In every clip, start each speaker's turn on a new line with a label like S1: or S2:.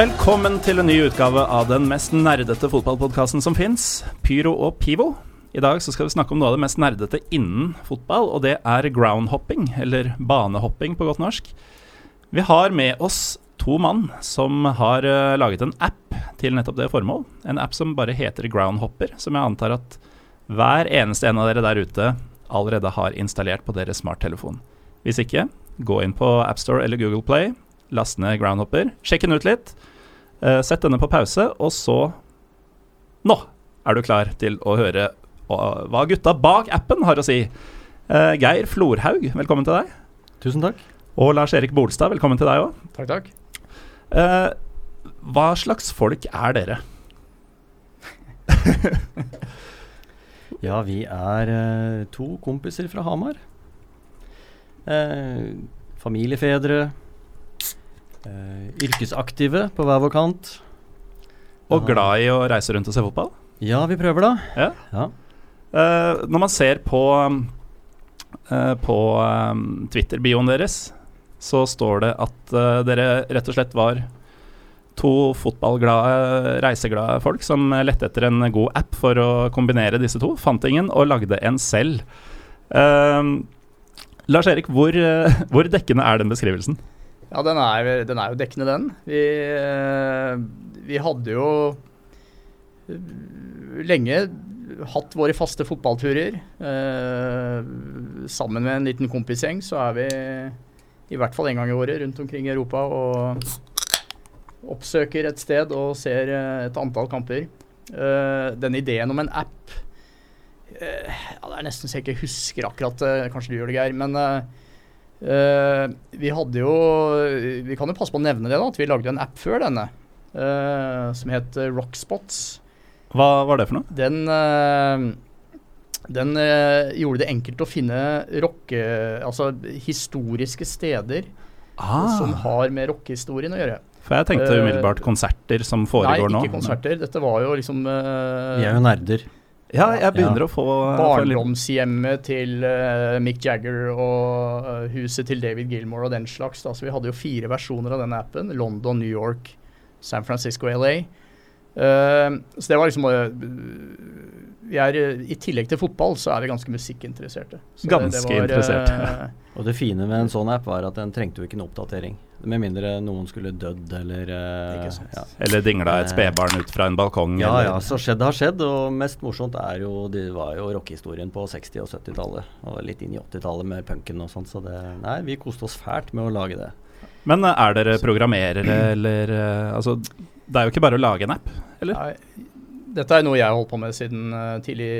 S1: Velkommen til en ny utgave av den mest nerdete fotballpodkasten som fins, Pyro og Pivo. I dag skal vi snakke om noe av det mest nerdete innen fotball, og det er groundhopping, eller banehopping på godt norsk. Vi har med oss to mann som har eh, laget en app til nettopp det formål. En app som bare heter Groundhopper, som jeg antar at hver eneste en av dere der ute allerede har installert på deres smarttelefon. Hvis ikke, gå inn på AppStore eller Google Play, last ned Groundhopper, sjekk den ut litt. Eh, sett denne på pause, og så Nå er du klar til å høre hva gutta bak appen har å si. Eh, Geir Florhaug, velkommen til deg.
S2: Tusen takk.
S1: Og Lars Erik Bolstad, velkommen til deg òg.
S2: Takk, takk.
S1: hva slags folk er dere?
S2: Ja, vi er eh, to kompiser fra Hamar. Eh, familiefedre. Eh, yrkesaktive på hver vår kant.
S1: Og glad i å reise rundt og se fotball?
S2: Ja, vi prøver da.
S1: Ja.
S2: Ja.
S1: Eh, når man ser på eh, På um, Twitter-bioen deres, så står det at uh, dere rett og slett var to fotballglade, reiseglade folk som lette etter en god app for å kombinere disse to. Fant ingen og lagde en selv. Lars Erik, hvor, hvor dekkende er den beskrivelsen?
S3: Ja, den er, den er jo dekkende, den. Vi, eh, vi hadde jo eh, lenge hatt våre faste fotballturer. Eh, sammen med en liten kompisgjeng så er vi i hvert fall en gang i året rundt omkring i Europa og oppsøker et sted og ser et antall kamper. Eh, den ideen om en app ja, Det er nesten så jeg ikke husker akkurat, kanskje du gjør det, Geir. Men eh, vi hadde jo Vi kan jo passe på å nevne det, da, at vi lagde en app før denne. uh, som het eh, Rockspots.
S1: Hva var det for noe?
S3: Den, uh, den gjorde det enkelt å finne rocke... Altså historiske steder som har med rockehistorien å gjøre.
S1: For jeg tenkte umiddelbart konserter som foregår nå.
S3: Nei, ikke konserter. Dette var jo liksom
S2: Vi er jo nerder.
S1: Ja, jeg begynner
S2: Ja.
S1: å få få
S3: Barndomshjemmet til uh, Mick Jagger og uh, huset til David Gilmore og den slags. Da. Så vi hadde jo fire versjoner av denne appen. London, New York, San Francisco, LA. Uh, så det var liksom eh, er, eh, I tillegg til fotball så er vi ganske musikkinteresserte. Så det- det
S1: Ganske
S3: var,
S1: interessert.
S3: eh,
S2: Og det fine med en sånn app var at den trengte jo ikke noen oppdatering. Med mindre noen skulle dødd eller eh. Ja.
S1: Eller dingla et spedbarn ut fra en balkong.
S2: Ja,
S1: eller,
S2: ja, så skjedd har skjedd, og mest morsomt er jo Det var jo rockehistorien på 60- og 70-tallet, og litt inn i 80-tallet med punken og sånn, så det Nei, vi koste oss fælt med å lage det.
S1: Men er dere programmerere, eller Altså, det er jo ikke bare å lage en app, eller?
S3: Nei, dette er noe jeg har holdt på med siden eh, tidlig,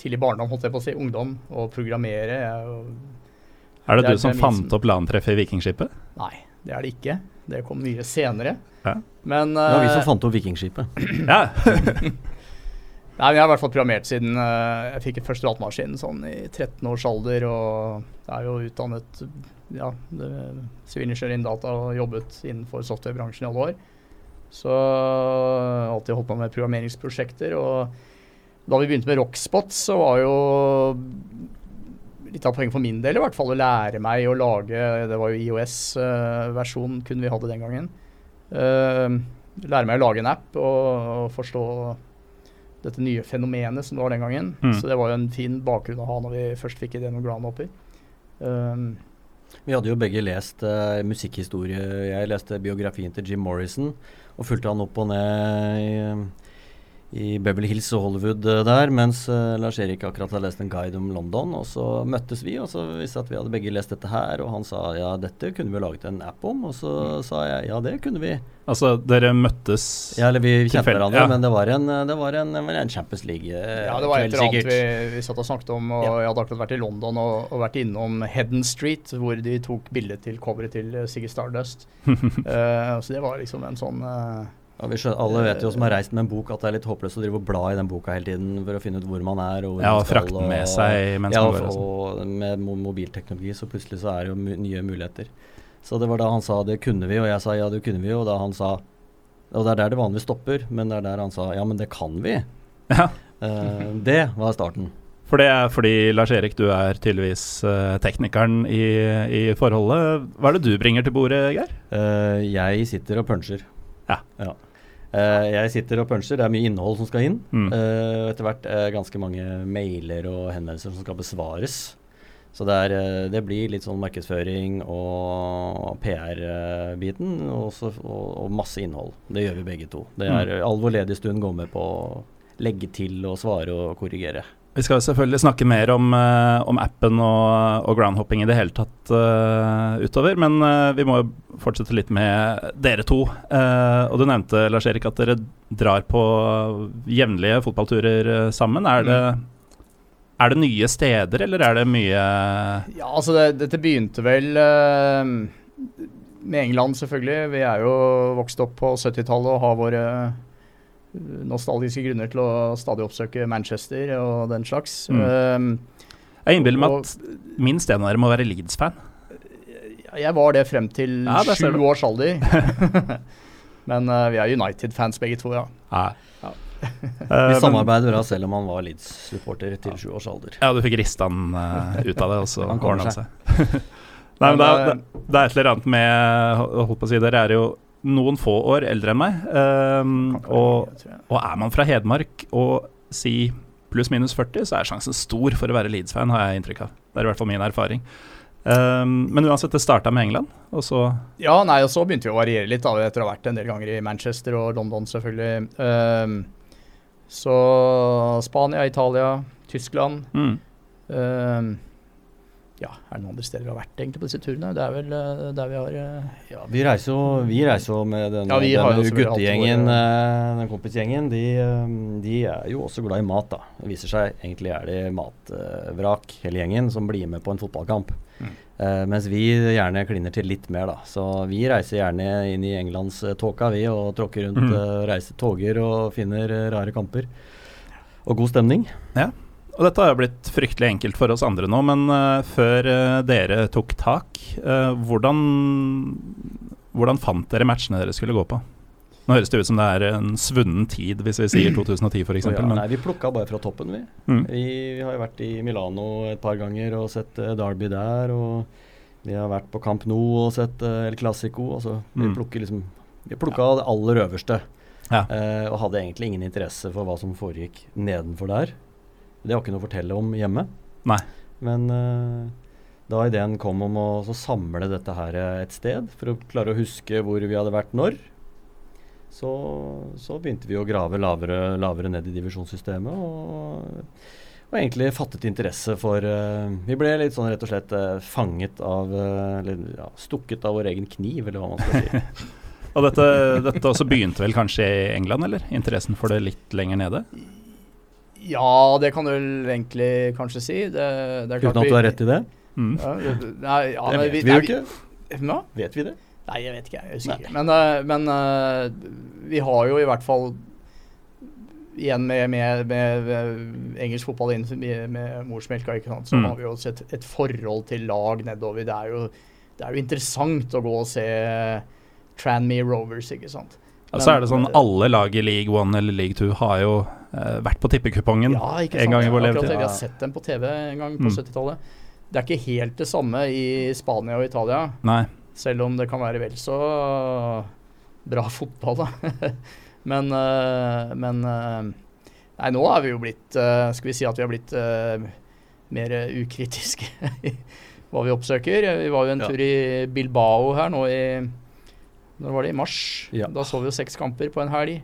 S3: tidlig barndom, holdt jeg på å si. Ungdom. Å programmere. Jeg, er
S1: Er det
S3: det er
S1: du som fant opp LAN-treffet i Vikingskipet?
S3: nei, det er det ikke. Det kom mye senere.
S1: Ja.
S3: Men
S2: Det var vi
S3: eh,
S2: som fant opp Vikingskipet.
S1: Ja.
S3: Nei, men Jeg har i hvert fall programmert siden eh, jeg fikk første datamaskin sånn i 13 års alder. Og jeg er jo utdannet ja, sivilingeniør innen data og jobbet innenfor softwarebransjen i alle år. Så jeg har alltid holdt på med programmeringsprosjekter. Og da vi begynte med Rockspot, så var jo litt av poenget for min del i hvert fall å lære meg å lage Det var jo IOS-versjonen kun vi hadde den gangen. Eh, lære meg å lage en app og, og forstå dette nye fenomenet som det var den gangen.
S1: Mm.
S3: Så det var jo en fin bakgrunn å ha når vi først fikk ideen om groundhopper. Um,
S2: Vi hadde jo begge lest uh, musikkhistorie. Jeg leste biografien til Jim Morrison og fulgte han opp og ned i, i Beverly Hills og Hollywood eh, der, mens uh, Lars-Erik akkurat hadde lest en guide om London. Og så møttes vi, og så visste at vi hadde begge lest dette her, og han sa ja, dette kunne vi laget en app om, og så mm. sa jeg ja, det kunne vi.
S1: Altså dere møttes
S2: Ja, eller vi kjente hverandre, ja. men det var en, det var en, en Champions League
S3: uh, Ja, det var et eller annet vi, vi, satt og snakket om, og ja. jeg hadde akkurat vært i London og, og, vært innom Hedden Street, hvor de tok bilde til coveret til Siggy Stardust. uh, så det var liksom en sånn
S2: ja, skjønner, alle vet jo som har reist med en bok at det er litt håpløst å drive og bla i den boka hele tiden for å finne ut hvor man er. Og hvor
S1: ja, og frakte den med seg mens
S2: ja,
S1: man går.
S2: Og, og med mobilteknologi så plutselig så er det jo nye muligheter. Så det var da han sa det kunne vi, og jeg sa ja, det kunne vi, og da han sa Og det er der det vanligvis stopper, men det er der han sa ja, men det kan vi. Ja. Uh, det var starten.
S1: For det er fordi Lars-Erik, du er tydeligvis uh, teknikeren i, i, forholdet. Hva er det du bringer til bordet, Geir?
S2: Uh, jeg sitter og puncher.
S1: Ja. ja.
S2: Uh, jeg sitter og puncher, det er mye innhold som skal inn. Mm. Uh, etter hvert uh, ganske mange mailer og henvendelser som skal besvares. Så det, er, det blir litt sånn markedsføring og PR-biten og, og, og, masse innhold. Det gjør vi begge to. Det er mm. all vår ledige stund går med på å legge til og svare og korrigere.
S1: Vi skal selvfølgelig snakke mer om, uh, om appen og, og, groundhopping i det hele tatt uh, utover, men uh, vi må jo fortsette litt med dere to. og Du nevnte Lars Erik, at dere drar på jevnlige fotballturer sammen. Er det, mm. er det nye steder, eller er det mye
S3: Ja, altså det, Dette begynte vel med England, selvfølgelig. Vi er jo vokst opp på 70-tallet og har våre nostalgiske grunner til å stadig oppsøke Manchester og den slags. Mm. Um,
S1: jeg innbiller meg at minst en av dere må være Leeds-fan.
S3: Jeg var det frem til ja, sju års alder. Men uh, vi er United-fans begge to, ja. ja.
S2: ja. vi eh, samarbeider bra selv om han var Leeds-supporter til sju års alder.
S1: Ja, du fikk rista han uh, ut av det, og så ordna han seg. Nei, men det er, det er, et eller annet med Holdt på å si, dere er jo noen få år eldre enn meg. Um, og, og, er man fra Hedmark og si pluss-minus 40, så er sjansen stor for å være Leeds-fan, har jeg inntrykk av. Det er i hvert fall min erfaring. Um, men uansett, det starta med England, og så
S3: Ja, nei, og så begynte vi å variere litt da, etter å ha vært en del ganger i Manchester og London, selvfølgelig. Um, så Spania, Italia, Tyskland. Mm. Ja, er det noen andre steder vi har vært egentlig på disse turene? Det er vel uh, der vi har uh,
S2: Ja, vi reiser jo, vi reiser jo med den, ja, denne guttegjengen, uh, den kompisgjengen. De, de, er jo også glad i mat, da. Det viser seg egentlig er det matvrak, hele gjengen, som blir med på en fotballkamp. Mm. mens vi gjerne kliner til litt mer, da. Så vi reiser gjerne inn i englandståka, vi, og tråkker rundt, mm. reiser toger og finner rare kamper. Og god stemning.
S1: Ja. Og dette har jo blitt fryktelig enkelt for oss andre nå, men uh, før uh, dere tok tak, uh, hvordan, hvordan fant dere matchene dere skulle gå på? Nå høres det ut som det er en svunnen tid, hvis vi sier 2010 f.eks.
S2: Ja, nei, vi plukka bare fra toppen, vi. Mm. vi. vi. har jo vært i Milano et par ganger og sett Derby der. Og vi har vært på Camp Nou og sett El Clásico. Altså, vi mm. plukker liksom Vi plukka ja. det aller øverste. Ja. og hadde egentlig ingen interesse for hva som foregikk nedenfor der. Det har ikke noe å fortelle om hjemme.
S1: Nei.
S2: Men uh, da ideen kom om å samle dette her et sted, for å klare å huske hvor vi hadde vært når, så, så begynte vi å grave lavere, lavere ned i divisjonssystemet. Og, og, egentlig fattet interesse for uh, Vi ble litt sånn rett og slett uh, fanget av Eller ja, stukket av vår egen kniv, eller hva man skal si.
S1: og dette, dette også begynte vel kanskje i England, eller? Interessen for det litt lenger nede?
S3: Ja, det kan du vel egentlig kanskje si. Det,
S2: det Uten at du har rett i det?
S3: Mm. Ja, nei, ja,
S2: det vet vi, vi jo ikke. Hva? Vet vi det?
S3: Nei, jeg vet ikke. Jeg husker ikke. Men, uh, men uh, vi har jo i hvert fall Igjen med, med, med, med engelsk fotball inn med, med morsmelka, ikke sant? så mm. har vi jo sett et forhold til lag nedover. Det er jo, det er jo interessant å gå og se Tranmere Rovers, ikke sant.
S1: Og så er det sånn alle lag i league one eller league two har jo vært på tippekupongen
S3: ja, en
S1: gang i vår
S3: levetid. Vi har sett dem på TV en gang på mm. 70-tallet. Det er ikke helt det samme i Spania og Italia.
S1: Nei.
S3: Selv om det kan være vel så bra fotball, da. men, uh, men uh, Nei, nå er vi jo blitt Skal vi si at vi har blitt mer ukritiske i hva vi oppsøker. Vi var jo en ja. tur i Bilbao her nå i når var det? I mars. Ja. Da så vi jo seks kamper på en helg.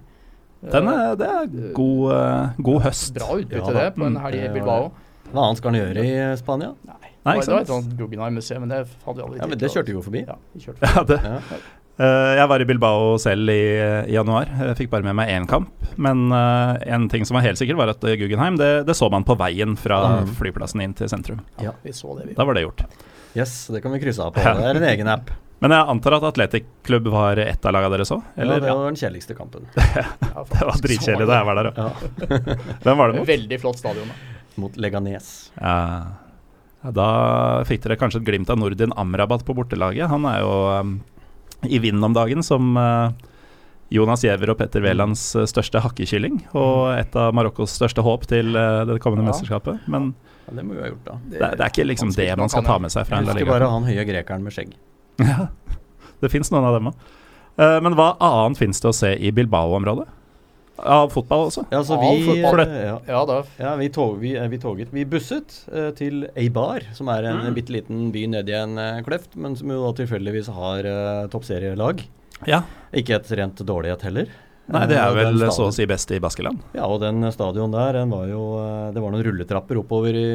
S1: Den er, det er god, uh, god høst.
S3: Bra utbytte, ja, det, på en helg i Bilbao.
S2: Hva annet skal han gjøre i Spania?
S3: Nei, Nei ikke sant? Det var et Guggenheim-museum, men det hadde vi aldri
S2: ja, men Det kjørte vi jo forbi.
S3: Ja, vi kjørte forbi.
S1: ja, det. Ja. Uh, jeg var i Bilbao selv i, i, januar. Jeg fikk bare med meg én kamp. Men uh, en ting som var helt sikkert, var at Guggenheim det, det så man på veien fra mm. flyplassen inn til sentrum.
S3: Ja, vi så det. Vi.
S1: Da var det gjort.
S2: Yes, det kan vi krysse av på. Det er en egen app.
S1: Men jeg antar at Atletic Klubb var ett av lagene dere så?
S2: Ja, det var den kjedeligste kampen.
S1: det var dritkjedelig da jeg var der òg. Hvem var det mot?
S3: Veldig flott stadion. Da.
S2: Mot Leganes.
S1: Ja. ja. Da fikk dere kanskje et glimt av Nordin Amrabat på bortelaget. Han er jo um, i vinden om dagen som uh, Jonas Giæver og Petter Wælands uh, største hakkekylling. Og mm. et av Marokkos største håp til uh, det kommende ja. mesterskapet. Men
S2: ja, det må vi ha gjort, da.
S1: Det, det, er ikke liksom det man skal ta med seg fra en
S2: La Liga. Husker bare han høye grekeren med skjegg.
S1: Ja, det fins noen av dem òg. men hva annet fins det å se i Bilbao-området? Av fotball også?
S2: Ja, altså vi, ja. Ja, ja, vi, tog, vi, vi, toget Vi busset uh, til Eibar, som er en mm. bitte liten by nedi en uh, kløft, men som jo da tilfeldigvis har uh, toppserielag.
S1: Ja.
S2: Ikke et rent dårlighet heller.
S1: Nei, det er vel så å si best i Baskeland.
S2: Ja, og den stadion der, den var jo Det var noen rulletrapper oppover i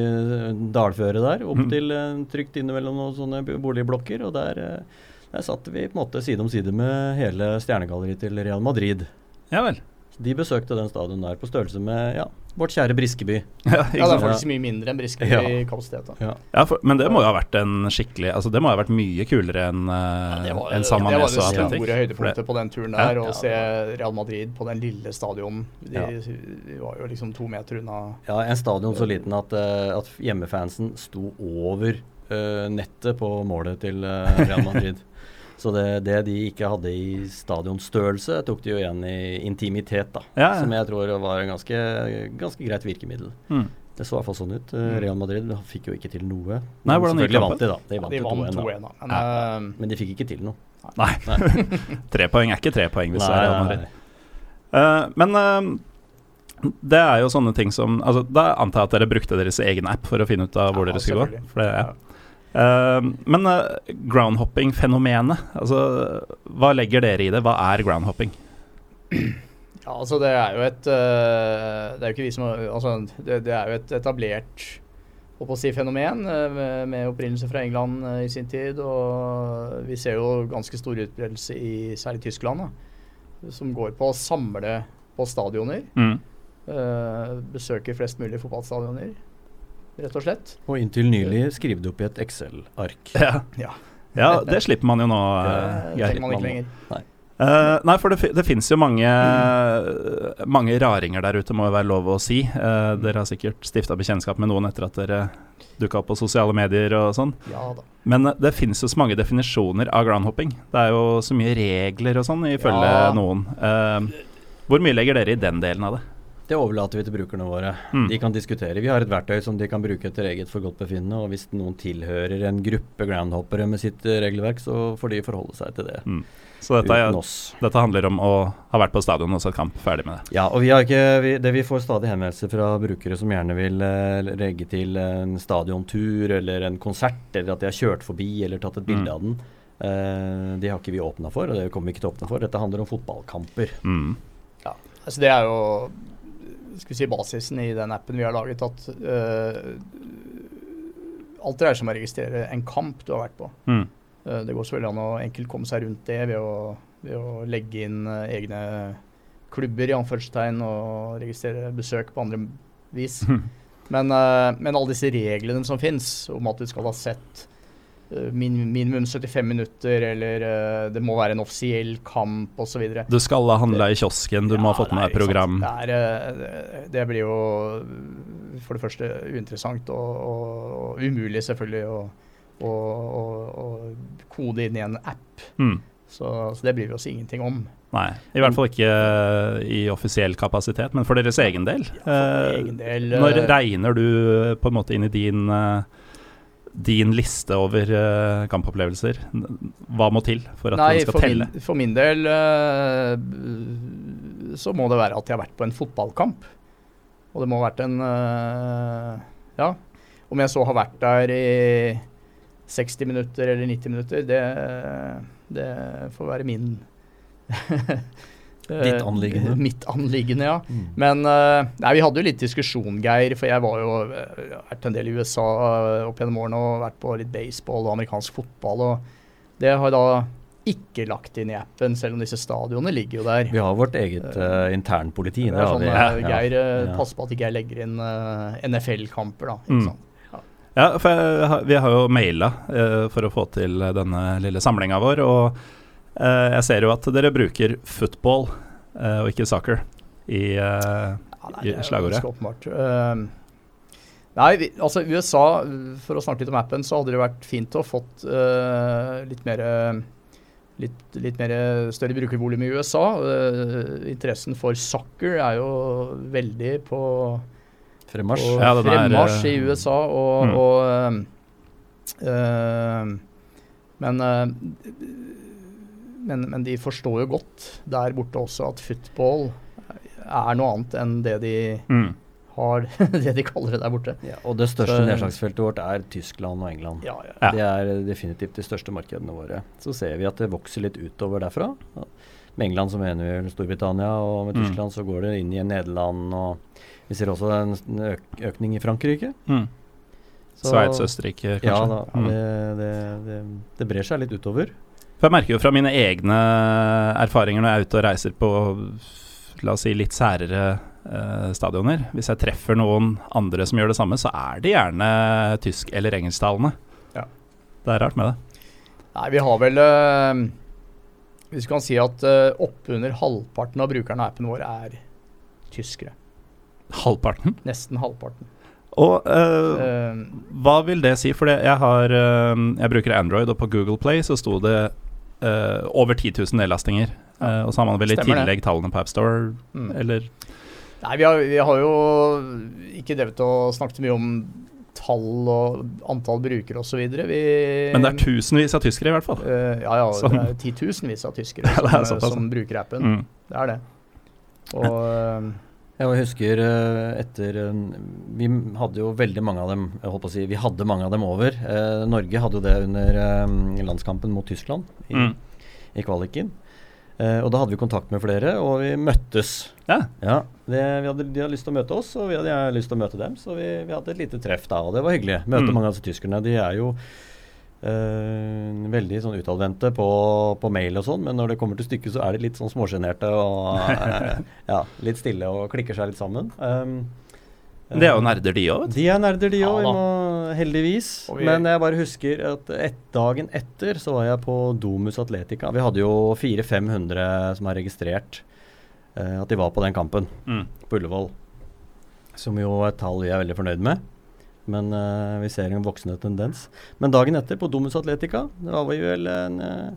S2: dalføret der, opp mm. til trygt innimellom noen sånne boligblokker, og der, der satt vi på en måte side om side med hele stjernegalleriet til Real Madrid.
S1: Ja vel.
S2: De besøkte den stadion der på størrelse med ja, vårt kjære Briskeby.
S3: Ja, ja det er faktisk mye mindre enn Briskeby i ja. kapasitet.
S1: Ja, ja for, men det må jo ha vært en skikkelig Altså Det må ha vært mye kulere enn uh, ja, en San
S3: Det var det store høydepunktet på den turen der. Å se Real Madrid på den lille stadion. De, de, var jo liksom to meter unna.
S2: Ja, en stadion så liten at, uh, at hjemmefansen sto over uh, nettet på målet til Real Madrid. Så det, det, de ikke hadde i stadionstørrelse, tok de jo igjen i intimitet, da. Ja, ja. Som jeg tror var en ganske, ganske greit virkemiddel. Mm. Det så i hvert fall sånn ut. Mm. Real Madrid fikk jo ikke til noe.
S1: Nei, hvordan
S2: gikk vant de, da. De vant,
S3: de vant 2-1, da. Men,
S2: uh, men, de fikk ikke til noe.
S1: Nei. tre poeng er ikke tre poeng hvis det er Real Madrid. Uh, men uh, det er jo sånne ting som altså, Da antar jeg at dere brukte deres egen app for å finne ut av hvor dere skulle gå. For det, ja. Uh, men uh, groundhopping-fenomenet, altså, hva legger dere i det? Hva er groundhopping?
S3: Ja, altså det er jo et uh, Det er jo ikke vi som Altså det, det er jo et etablert å si, fenomen med, med, opprinnelse fra England i sin tid. Og vi ser jo ganske stor utbredelse i særlig Tyskland, da, som går på å samle på stadioner. Mm. besøker flest mulig fotballstadioner rett og slett.
S2: Og inntil nylig skrive det opp i et Excel-ark.
S1: Ja. ja. ja. det slipper man jo nå.
S3: Det trenger man ikke lenger.
S1: Nei. Uh, nei, for det, det finnes jo mange, mm. mange raringer der ute, må jo være lov å si. Uh, dere har sikkert stifta bekjentskap med noen etter at dere dukka opp på sosiale medier og sånn.
S3: Ja, da.
S1: Men uh, det finnes jo så mange definisjoner av groundhopping. Det er jo så mye regler og sånn, ifølge ja. noen. hvor mye legger dere i den delen av det?
S2: Det overlater vi til brukerne våre. Mm. De kan diskutere. Vi har et verktøy som de kan bruke etter eget forgodtbefinnende. Og hvis noen tilhører en gruppe groundhoppere med sitt uh, regelverk, så får de forholde seg til det. Mm.
S1: Så dette, er, dette, handler om å ha vært på stadion og sett kamp, ferdig med det?
S2: Ja, og vi har ikke, vi, det vi får stadig henvendelser fra brukere som gjerne vil eh, legge til en stadiontur eller en konsert, eller at de har kjørt forbi eller tatt et bilde mm. av den. Eh, de har ikke vi åpna for, og det kommer vi ikke til å åpne for. Dette handler om fotballkamper.
S1: Mm.
S3: Ja, altså det er jo skal vi si, basisen i den appen vi har laget, at uh, alt dreier seg om å registrere en kamp du har vært på. Mm. Uh, det går selvfølgelig an å enkelt komme seg rundt det ved å, ved å legge inn uh, egne klubber i anførselstegn og registrere besøk på andre vis. Mm. Men, men alle disse reglene som fins om at du skal ha sett min, minimum 75 minutter, eller uh, det må være en offisiell kamp osv.
S1: Du skal ha handla i kiosken, du ja, må ha fått med deg program.
S3: Det, er, uh, det, blir jo for det første uinteressant og, og, og umulig selvfølgelig å, å, kode inn i en app.
S1: Mm.
S3: Så, så, det blir vi oss ingenting om.
S1: Nei, i hvert fall ikke i offisiell kapasitet, men for deres egen del.
S3: Ja, for egen del
S1: når regner du på en måte inn i din uh, din liste over uh, kampopplevelser. Hva må til for at Nei, den skal
S3: for
S1: telle?
S3: Min, for min del uh, så må det være at jeg har vært på en fotballkamp. Og det må ha vært en uh, Ja. Om jeg så har vært der i 60 minutter eller 90 minutter, det, det får være min
S2: Ditt anliggende.
S3: mitt anliggende, ja. Mm. Men nei, vi hadde jo litt diskusjon, Geir, for jeg var jo vært en del i USA opp gjennom årene og vært på litt baseball og amerikansk fotball. og Det har da ikke lagt inn i appen, selv om disse stadionene ligger jo der.
S2: Vi har vårt eget uh, internpoliti.
S3: Det, er sånn, ja, Geir ja. pass på at ikke jeg legger inn uh, NFL-kamper, da. Ikke mm. sant?
S1: Ja, for jeg, vi har jo maila uh, for å få til denne lille samlinga vår, og jeg ser jo at dere bruker football uh, og ikke soccer i, ja, nei, i slagordet.
S3: nei, vi, altså USA, for å snakke litt om appen, så hadde det vært fint å fått litt mer litt, litt mer større brukervolum i USA. interessen for soccer er jo veldig på
S2: Fremmarsj.
S3: Ja, fremmarsj i USA, og, mm. og uh, men, men, men, de forstår jo godt der borte også at football er noe annet enn det de mm. har det de kaller det der borte.
S2: Ja, og det største nedslagsfeltet vårt er Tyskland og England.
S3: Ja, ja.
S2: Det er definitivt de største markedene våre. Så ser vi at det vokser litt utover derfra. Med England så mener vi Storbritannia, og med mm. Tyskland mm. så går det inn i Nederland og vi ser også en øk økning i Frankrike. Mm.
S1: Sveits, Østerrike, kanskje.
S2: Ja, da, mm. det, det, det, det, brer seg litt utover.
S1: For Jeg merker jo fra mine egne erfaringer når jeg er ute og reiser på la oss si litt særere eh, stadioner. Hvis jeg treffer noen andre som gjør det samme, så er de gjerne tysk- eller engelsktalende. Ja. Det er rart med det.
S3: Nei, vi har vel øh, Hvis vi kan si at øh, oppunder halvparten av brukerne av appen vår er tyskere.
S1: Halvparten?
S3: Nesten halvparten.
S1: Og øh, uh, hva vil det si? For jeg har Jeg bruker Android, og på Google Play så sto det over 10 000 nedlastinger. Ja, og så har man vel i tillegg det. tallene på AppStore, mm. eller?
S3: Nei, vi har, vi har, jo ikke drevet og snakket mye om tall og antall brukere osv. Men
S1: det er tusenvis av tyskere, i hvert fall?
S3: ja, ja. Som, det er titusenvis av tyskere som, som, bruker appen. Mm. Det er det. Og
S2: jeg husker eh, etter eh, Vi hadde jo veldig mange av dem jeg holdt på å si, Vi hadde mange av dem over. Eh, Norge hadde jo det under eh, landskampen mot Tyskland i, mm. i kvaliken. Eh, og da hadde vi kontakt med flere, og vi møttes. Ja. ja det, hadde, de hadde lyst til å møte oss, og vi hadde lyst til å møte dem. Så vi, vi hadde et lite treff da, og det var hyggelig. Møte mm. mange av disse tyskerne. De er jo Uh, veldig sånn utadvendte på, på, mail og sånn, men når det kommer til stykket, så er de litt sånn småsjenerte og uh, ja, litt stille og klikker seg litt sammen. Um,
S1: det er jo nerder, de òg?
S2: De er nerder, de òg, ja, heldigvis. Vi, men jeg bare husker at et, dagen etter så var jeg på Domus Atletica. Vi hadde jo 400-500 som har registrert uh, at de var på den kampen mm. på Ullevål. Som jo er et tall vi er veldig fornøyd med. Men uh, vi ser en voksende tendens. Men dagen etter, på Domus Atletica, det var vi vel en uh,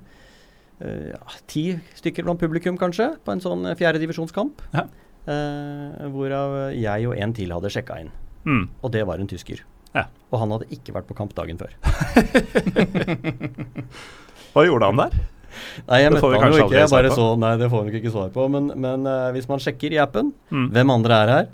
S2: ja, ti stykker blant publikum, kanskje, på en sånn fjerdedivisjonskamp. Ja. Uh, hvorav jeg og en til hadde sjekka inn. Mm. Og det var en tysker. Ja. Og han hadde ikke vært på kamp dagen før.
S1: Hva gjorde han der?
S2: Nei, jeg møtte han jo ikke. Jeg bare så, nei, det får vi ikke svar på. Men, men uh, hvis man sjekker i appen, mm. hvem andre er her,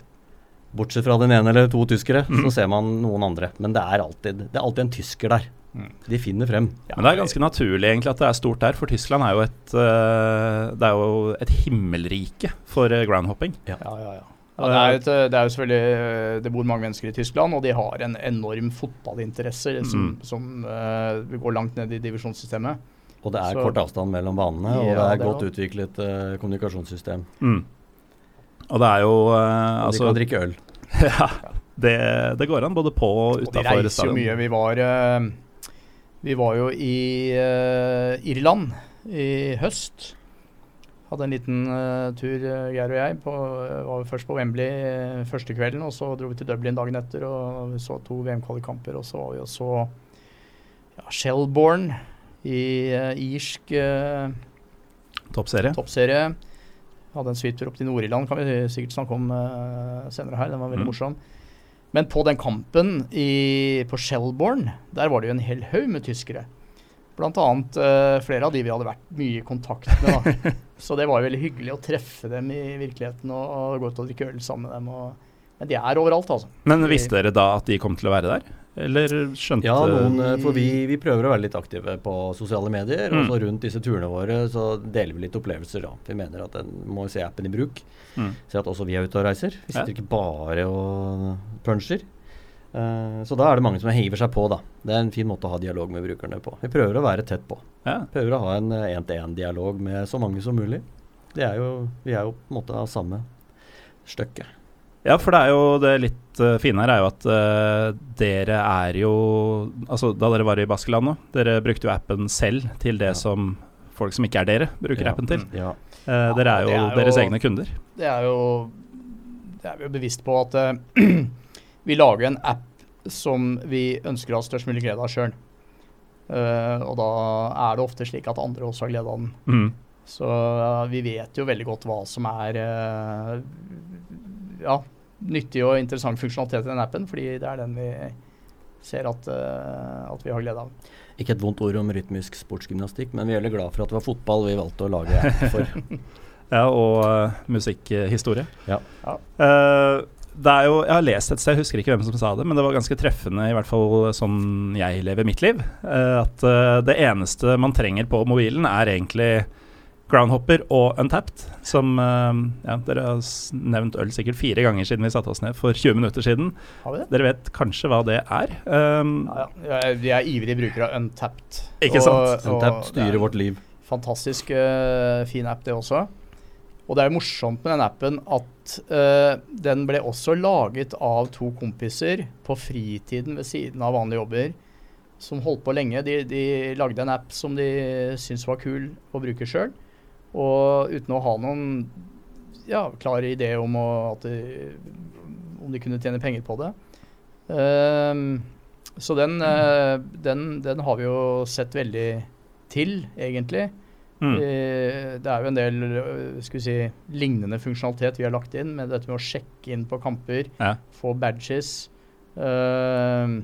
S2: Bortsett fra den ene eller to tyskere, mm. så ser man noen andre. Men det er alltid, det er alltid en tysker der. Mm. De finner frem.
S1: Ja, men Det er ganske naturlig egentlig at det er stort der, for Tyskland er jo et, det er jo et himmelrike for uh, groundhopping.
S3: Ja, ja, ja. ja. Ja, det, er et, eh, det, er jo selvfølgelig Det bor mange mennesker i Tyskland, og de har en enorm fotballinteresse som, mm. som uh, går langt ned i divisjonssystemet.
S2: Og det er så, kort avstand mellom banene, og det er et godt utviklet uh, kommunikasjonssystem.
S1: Og det er jo uh,
S2: altså, De kan drikke øl.
S1: ja, det, det, går an både på og utafor
S3: stadion. De reiser jo mye. Vi var, uh, vi var jo i uh, Irland i høst. Hadde en liten uh, tur, Geir og jeg. På, var først på Wembley første kvelden, og så dro vi til Dublin dagen etter og vi så to VM-kvalikkamper. Og så var vi og så ja, Shelbourne i irsk
S1: toppserie.
S3: toppserie. Hadde en svitur opp til Nord-Irland, kan vi sikkert snakke om uh, senere her. Den var veldig mm. morsom. Men på den kampen i, på Shelbourne, der var det jo en hel haug med tyskere. Blant annet uh, flere av de vi hadde vært mye i kontakt med. Da. Så det var jo veldig hyggelig å treffe dem i virkeligheten og, og gå ut og drikke øl sammen med dem. Og, men de er overalt, altså.
S1: Men visste dere da at de kom til å være der? Eller skjønte
S2: Ja, noen, eh, for vi, vi, prøver å være litt aktive på sosiale medier. Mm. Og så rundt disse turene våre så deler vi litt opplevelser. da. Vi mener at en må se appen i bruk. Mm. Se at også vi er ute og reiser. Vi sitter ja. ikke bare og puncher. Uh, så da er det mange som hiver seg på, da. Det er en fin måte å ha dialog med brukerne på. Vi prøver å være tett på. Ja. Prøver å ha en én-til-én-dialog med så mange som mulig. Er jo, vi er jo på en måte av samme stykket.
S1: Ja, for det er jo det litt uh, fine her er jo at uh, dere er jo Altså da dere var i Baskeland nå, dere brukte jo appen selv til det ja. som folk som ikke er dere, bruker ja. appen til. Ja. Uh, dere er jo, er jo deres egne kunder.
S3: Det er jo Det er vi jo bevisst på at vi lager en app som vi ønsker å ha størst mulig glede av sjøl. og da er det ofte slik at andre også har glede av den. Mm. Så vi vet jo veldig godt hva som er ja, nyttig og interessant funksjonalitet i den appen, fordi det er den vi ser at, uh, at vi har glede av.
S2: Ikke et vondt ord om rytmisk sportsgymnastikk, men vi er veldig glad for at det var fotball vi valgte å lage app for.
S1: ja, og uh, musikkhistorie. Ja. ja. Uh, det er jo, jeg har lest et sted, jeg husker ikke hvem som sa det, men det var ganske treffende, i hvert fall sånn jeg lever mitt liv, at det eneste man trenger på mobilen, er egentlig Groundhopper og Untapped, som uh, ja, Dere har nevnt øl sikkert fire ganger siden vi satte oss ned for 20 minutter siden. Dere vet kanskje hva det er? Um,
S3: ja, ja. Vi er ivrig brukere av Untapped.
S1: Ikke sant?
S2: Og, Untapped styrer vårt liv.
S3: Fantastisk uh, fin app, det også. Og det er morsomt med den appen at uh, den ble også laget av to kompiser på fritiden ved siden av vanlige jobber. Som holdt på lenge. De, de lagde en app som de syntes var kul å bruke sjøl. Og uten å ha noen ja, klar idé om, å, de, om de kunne tjene penger på det. Um, så den, uh, den, den, har vi jo sett veldig til, egentlig. Mm. Uh, det er jo en del skal vi si, lignende funksjonalitet vi har lagt inn, med dette med å sjekke inn på kamper, ja. få badges. Uh,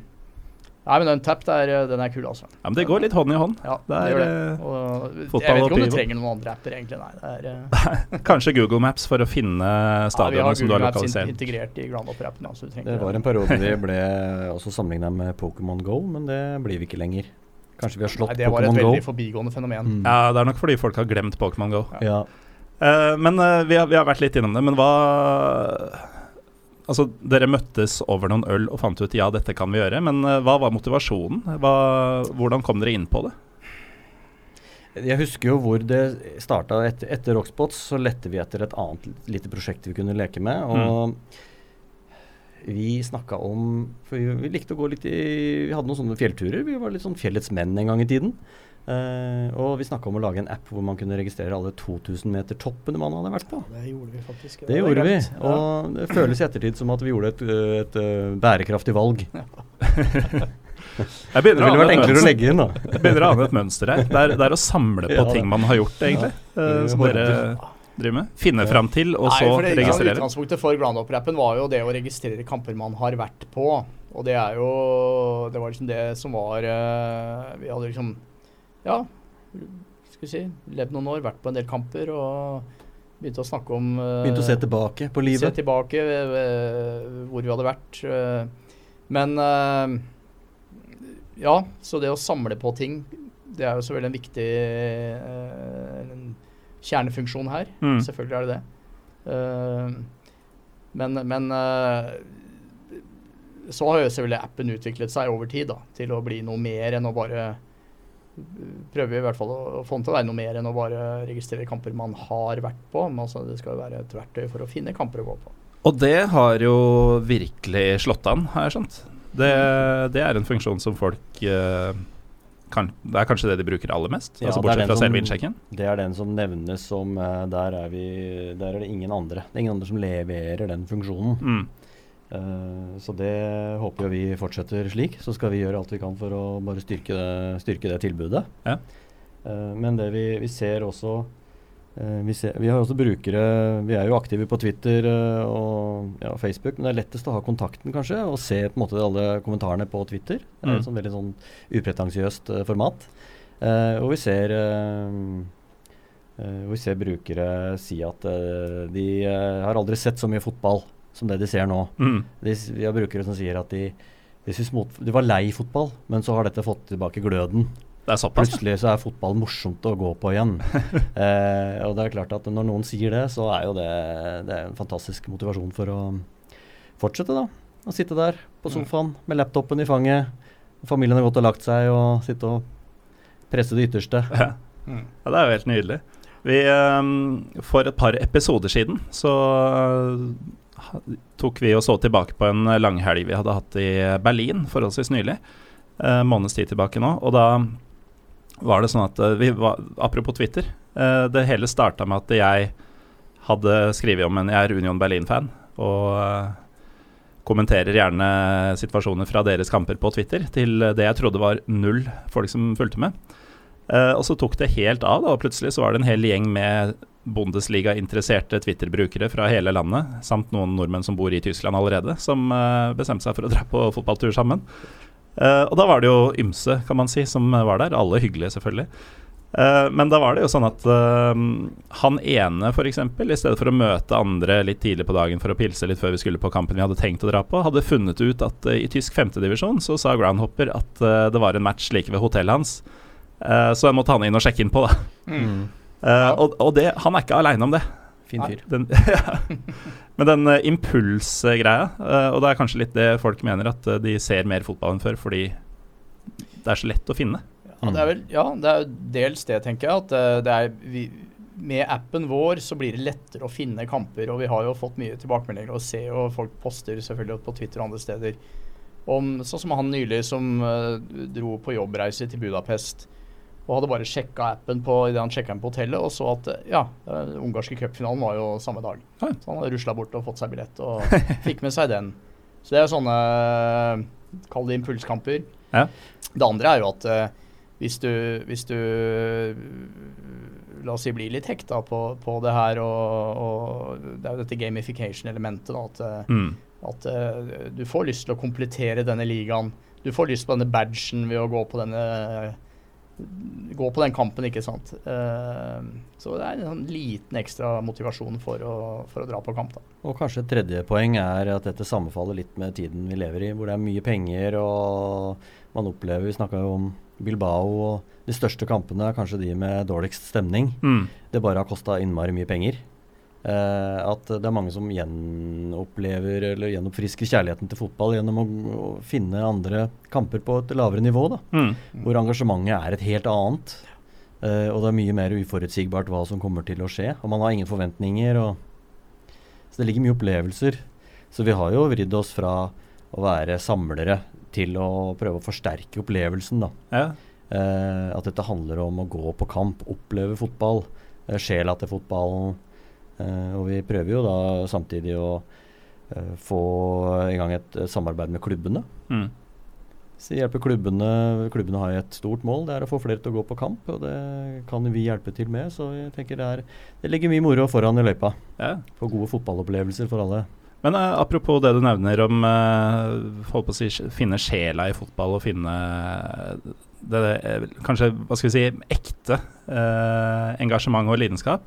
S3: Nei, men den tap der, den er kul, altså.
S1: Ja, Men det går litt hånd i hånd.
S3: Ja, det, er, det det. Og, jeg vet ikke om du trenger noen andre apper, egentlig. Nei, er,
S1: uh... Kanskje Google Maps for å finne stadionene ja, som du har lokalisert.
S3: vi har Google Maps integrert i Groundhopper-appen. Altså,
S2: det var en periode vi ble også sammenligna med Pokémon Go, men det blir vi ikke lenger. Kanskje vi har slått Pokémon Go. Det var et
S3: veldig forbigående fenomen.
S1: Mm. Ja, det er nok fordi folk har glemt Pokémon Go. Ja. Uh, men uh, vi, har, vi, har, vært litt innom det. Men hva Altså, Dere møttes over noen øl og fant ut ja, dette kan vi gjøre. Men uh, hva var motivasjonen? Hva, hvordan kom dere inn på det?
S2: Jeg husker jo hvor det starta. Etter, etter Rockspots så lette vi etter et annet lite prosjekt vi kunne leke med. Og mm. vi snakka om For vi, vi, likte å gå litt i Vi hadde noen sånne fjellturer. Vi var litt sånn fjellets menn en gang i tiden. Uh, og vi snakka om å lage en app hvor man kunne registrere alle 2000 meter toppene man hadde vært på.
S3: Ja, det gjorde vi faktisk.
S2: Det, det gjorde vi, og det føles i ettertid som at vi gjorde et, et, et uh, bærekraftig valg. Ja. Det ville vært enklere å legge inn, da.
S1: Jeg begynner å ane et mønster her. Det er, det er å samle på ja, ting man har gjort, egentlig. Uh, som dere driver med. Finne ja. fram til, og Nei, så det, registrere.
S3: Ja, utgangspunktet for Groundhop-rappen var jo det å registrere kamper man har vært på. Og det er jo Det var liksom det som var Vi hadde liksom Ja, skal vi si, levd noen år, vært på en del kamper og begynte å snakke om
S2: uh, Begynte å se tilbake på livet?
S3: Se tilbake uh, hvor vi hadde vært. Uh, men ja, så det å samle på ting, det er jo selvfølgelig en viktig en kjernefunksjon her. Mm. Selvfølgelig er det det. men, men så har jo selvfølgelig appen utviklet seg over tid da, til å bli noe mer enn å bare prøver vi i hvert fall å, få den til å være noe mer enn å bare registrere kamper man har vært på. Men altså, det skal jo være et verktøy for å finne kamper å gå på.
S1: Og det har jo virkelig slått an, har jeg skjønt. Det, det er en funksjon som folk uh, kan, Det er kanskje det de bruker aller mest? Ja, altså Bortsett fra selve innsjekken?
S2: Det er den som nevnes som uh, der, er vi, der er det ingen andre. Det er ingen andre som leverer den funksjonen. Mm. Uh, så det håper vi fortsetter slik. Så skal vi gjøre alt vi kan for å bare styrke det, styrke det tilbudet. Ja. Uh, men det vi, vi ser også uh, vi, ser, vi, har også brukere Vi er jo aktive på Twitter og ja, Facebook, men det er lettest å ha kontakten, kanskje, og se på en måte alle kommentarene på Twitter. Det er et mm. sånn veldig sånn upretensiøst format. og vi ser vi ser brukere si at de har aldri sett så mye fotball som det de ser nå. Mm. De, vi har brukere som sier at de Mot, de var lei fotball, men så har dette fått tilbake gløden.
S1: Det såpass,
S2: Plutselig så er fotball morsomt å gå på igjen. eh, og det er klart at når noen sier det, så er jo det, det er en fantastisk motivasjon for å fortsette, da. Å sitte der på sofaen med laptopen i fanget. Familien har gått og lagt seg, og sitte og presse det ytterste.
S1: Ja. Ja det er jo helt nydelig. Vi, um, for et par episoder siden så tok vi og så tilbake på en langhelg vi hadde hatt i Berlin forholdsvis nylig. Eh, måneds tid tilbake nå. Og da var det sånn at uh, vi var, Apropos Twitter. Eh, det hele starta med at jeg hadde skrevet om en Jeg er Union Berlin-fan. Og eh, kommenterer gjerne situasjoner fra deres kamper på Twitter til det jeg trodde var null folk som fulgte med. Eh, og så tok det helt av, da, og plutselig så var det en hel gjeng med Bundesliga-interesserte Twitter-brukere fra hele landet, samt noen nordmenn som bor i Tyskland allerede, som uh, bestemte seg for å dra på fotballtur sammen. Uh, og da var det jo ymse, kan man si, som var der. Alle hyggelige, selvfølgelig. men da var det jo sånn at han ene, f.eks., i stedet for å møte andre litt tidlig på dagen for å pilse litt før vi skulle på kampen vi hadde tenkt å dra på, hadde funnet ut at i tysk femtedivisjon så sa Groundhopper at det var en match like ved hotellet hans. Uh, så den måtte han inn og sjekke inn på, da. Mm. Uh, og, og det, han er ikke aleine om det.
S2: Fin fyr.
S1: Den, Men den uh, impulsgreia, og det er kanskje litt det folk mener, at de ser mer fotball enn før fordi det er så lett å finne.
S3: Ja, det er vel ja, det er dels det, tenker jeg. At det er vi, med appen vår så blir det lettere å finne kamper, og vi har jo fått mye tilbakemeldinger og ser jo folk poster selvfølgelig på Twitter og andre steder om sånn som han nylig som uh, dro på jobbreise til Budapest og hadde bare sjekka appen på, idet han sjekka den på hotellet, og så at ja, den ungarske cupfinalen var jo samme dag. Så han hadde rusla bort og fått seg billett, og fikk med seg den. Så det er sånne Kall det impulskamper. Ja. Det andre er jo at uh, hvis du, hvis du La oss si blir litt hekta på, på det her, og, og, det er jo dette gamification-elementet. At, uh, mm. at uh, du får lyst til å komplettere denne ligaen. Du får lyst på denne badgen ved å gå på denne gå på den kampen, ikke sant. Uh, så det er en sånn liten ekstra motivasjon for å, for å, dra på kamp. da.
S2: Og kanskje et tredje poeng er at dette sammenfaller litt med tiden vi lever i, hvor det er mye penger og man opplever Vi snakka jo om Bilbao, og de største kampene er kanskje de med dårligst stemning. Mm. Det bare har kosta innmari mye penger. Uh, at det er mange som gjenopplever eller gjenoppfrisker kjærligheten til fotball gjennom å, å finne andre kamper på et lavere nivå. Da, mm. Hvor engasjementet er et helt annet. Uh, og det er mye mer uforutsigbart hva som kommer til å skje. Og man har ingen forventninger. Og, så det ligger mye opplevelser. Så vi har jo vridd oss fra å være samlere til å prøve å forsterke opplevelsen. da. Ja. Uh, at dette handler om å gå på kamp, oppleve fotball. sjela til fotballen Eh, og vi prøver jo da samtidig å eh, få i gang et eh, samarbeid med klubbene. Mm. Så hjelper klubbene Klubbene har et stort mål, det er å få flere til å gå på kamp. Og det kan vi hjelpe til med. Så jeg tenker det, er, det ligger mye moro foran i løypa. Ja. Få gode fotballopplevelser for alle.
S1: Men uh, apropos det du nevner om uh, å si, finne sjela i fotball og finne det, det, kanskje hva skal vi si, ekte uh, engasjement og lidenskap.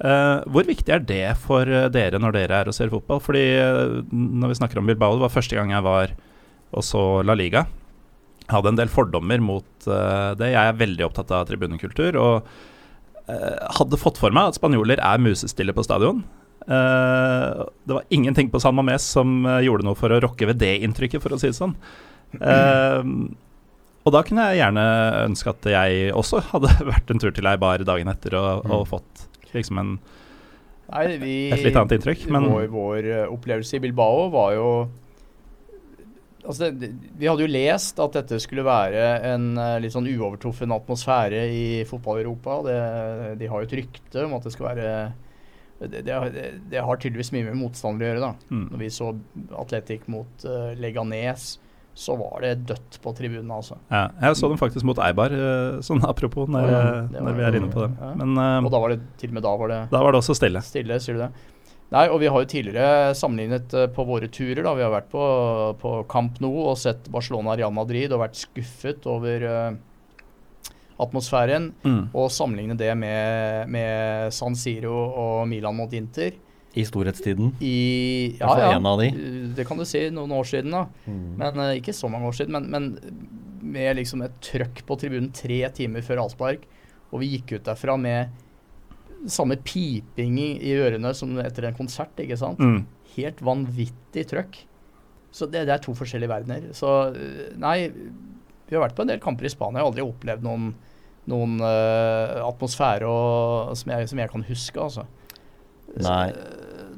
S1: Uh, hvor viktig er det for uh, dere når dere er og ser fotball? Fordi uh, når vi snakker om Bilbao, det var første gang jeg var og så La Liga. Jeg hadde en del fordommer mot det. Jeg er veldig opptatt av tribunekultur. Og hadde fått for meg at spanjoler er musestille på stadion. det var ingenting på San Mames som gjorde noe for å rokke ved det inntrykket, for å si det sånn. og da kunne jeg gjerne ønske at jeg også hadde vært en tur til ei bar dagen etter og, og mm. Fått liksom en, Nei, vi, et litt annet inntrykk.
S3: Men vår, vår eh, opplevelse i Bilbao var jo Altså, det, vi hadde jo lest at dette skulle være en uh, litt sånn uovertruffen atmosfære i fotball-Europa. De har jo et rykte om at det skal være det, det, det har tydeligvis mye med motstandere å gjøre. da. Mm. Når vi så Atletic mot uh, Leganes, så var det dødt på tribunene, altså.
S1: Ja, jeg så dem faktisk mot Eibar, eh, sånn apropos, når, ja, når vi er inne på dem.
S3: Ja. Men, uh, og da var det til og med da var det
S1: Da var det også stille.
S3: Stille, sier du det. Nei, og vi har jo tidligere sammenlignet på våre turer, da. Vi har vært på, på Camp Nou og sett Barcelona Real Madrid og vært skuffet over uh, atmosfæren. Mm. Og sammenligne det med, med, San Siro og Milan mot Inter.
S2: I storhetstiden?
S3: I, ja, ja.
S2: En av de.
S3: Det kan du si. Noen år siden, da. Mm. Men uh, Ikke så mange år siden. Men, men, med liksom et trøkk på tribunen tre timer før avspark, og vi gikk ut derfra med samme piping i, i ørene som etter en konsert, ikke sant. Mm. Helt vanvittig trøkk. Så det, det, er to forskjellige verdener. Så eh, nei, vi har vært på en del kamper i Spania. Jeg har aldri opplevd noen, noen uh, atmosfære og, som, jeg, som, jeg, kan huske, altså.
S2: Nei.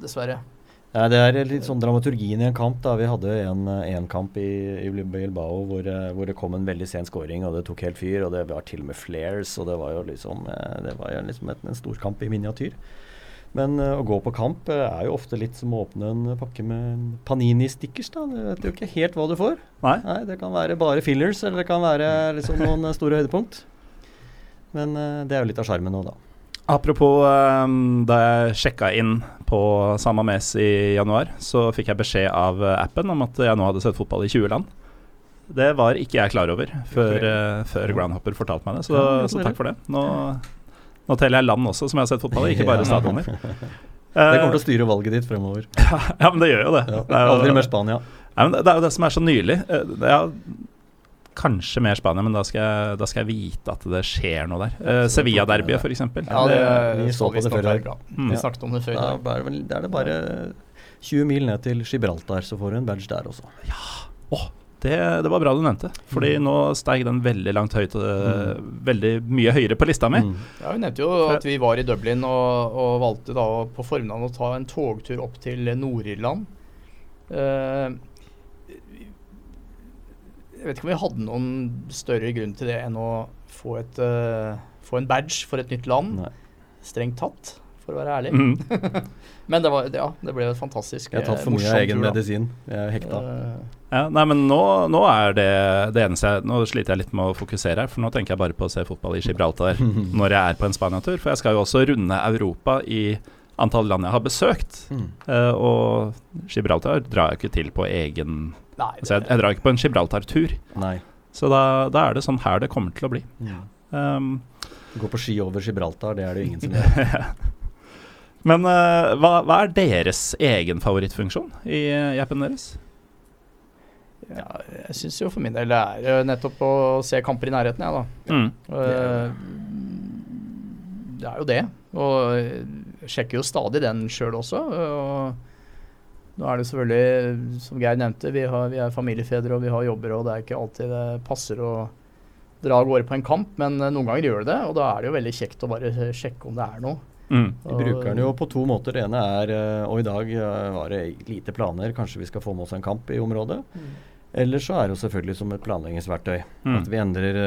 S3: Dessverre.
S2: Ja, det er litt sånn dramaturgien i en kamp. da. Vi hadde en, en kamp i, i Bilbao hvor, hvor, det kom en veldig sen scoring, og det tok helt fyr. Og det var til og med flares, og det var jo liksom, eh, det var jo liksom et, en storkamp i miniatyr. Men uh, å gå på kamp er jo ofte litt som å åpne en pakke med Panini-stickers. da. Du vet jo ikke helt hva du får.
S1: Nei.
S2: Nei det kan være bare fillers, eller det kan være liksom noen store høydepunkt. Men uh, det er jo litt av sjarmen nå, da.
S1: Apropos um, da jeg sjekka inn på Sama Mes i januar, så fikk jeg beskjed av appen om at jeg nå hadde sett fotball i 20 land. Det var ikke jeg klar over før, uh, før Groundhopper fortalte meg det, så, så takk for det. Nå, nå teller jeg land også, som jeg har sett fotball i, ikke bare stadioner.
S2: det kommer til å styre valget ditt fremover.
S1: ja, men det gjør jo det. Ja,
S2: det jo, aldri mer Spania.
S1: Ja, det er jo det som er så nylig. Ja, Kanskje mer Spania, men da skal, jeg, da skal jeg vite at det skjer noe der. Uh, Sevilla-derbyet, f.eks.
S3: Ja, det, vi så på det før. Mm. Vi snakket om det før.
S2: Da er det, er det bare 20 mil ned til Gibraltar, så får du en badge der også.
S1: Ja, oh, det, det, var bra du nevnte, fordi mm. nå steig den veldig langt høyt. Uh, mm. Veldig mye høyere på lista mi. Mm.
S3: Ja, Vi nevnte jo at vi var i Dublin og, og valgte da på formiddagen å ta en togtur opp til Nord-Irland. Uh, jeg vet ikke om vi hadde noen større grunn til det enn å få, et, uh, få en badge for et nytt land. Nei. Strengt tatt, for å være ærlig. Mm. men det, var, ja, det ble fantastisk.
S2: Jeg har tatt for mye egen medisin. Jeg er hekta. Uh,
S1: ja, nei, men nå, nå, er det det eneste jeg Nå sliter jeg litt med å fokusere her, for nå tenker jeg bare på å se fotball i Gibraltar når jeg er på en Spania-tur. For jeg skal jo også runde Europa i antall land jeg har besøkt. Mm. Uh, og Gibraltar drar jeg ikke til på egen Nei, altså jeg, jeg, drar ikke på en Gibraltar-tur. Så da, da, er det sånn her det kommer til å bli. Ja. Um,
S2: Gå på ski over Gibraltar, det er det jo ingen som gjør.
S1: Men uh, hva, hva, er deres egen favorittfunksjon i uh, appen deres?
S3: Ja, jeg syns jo for min del det er jo nettopp å se kamper i nærheten, jeg, da. Mm. Uh, det er jo det. Og jeg sjekker jo stadig den sjøl også. og nå er det selvfølgelig, som Geir nevnte, vi, har, vi, er familiefedre og vi har jobber, og det er ikke alltid det passer å dra av gårde på en kamp, men eh, noen ganger gjør det det. Og da er det jo veldig kjekt å bare sjekke om det er noe.
S2: Mm. Vi bruker den jo på to måter. Det ene er eh, Og i dag eh, var det lite planer, kanskje vi skal få med oss en kamp i området. Mm. Eller så er det jo selvfølgelig som et planleggingsverktøy. Mm. At vi endrer,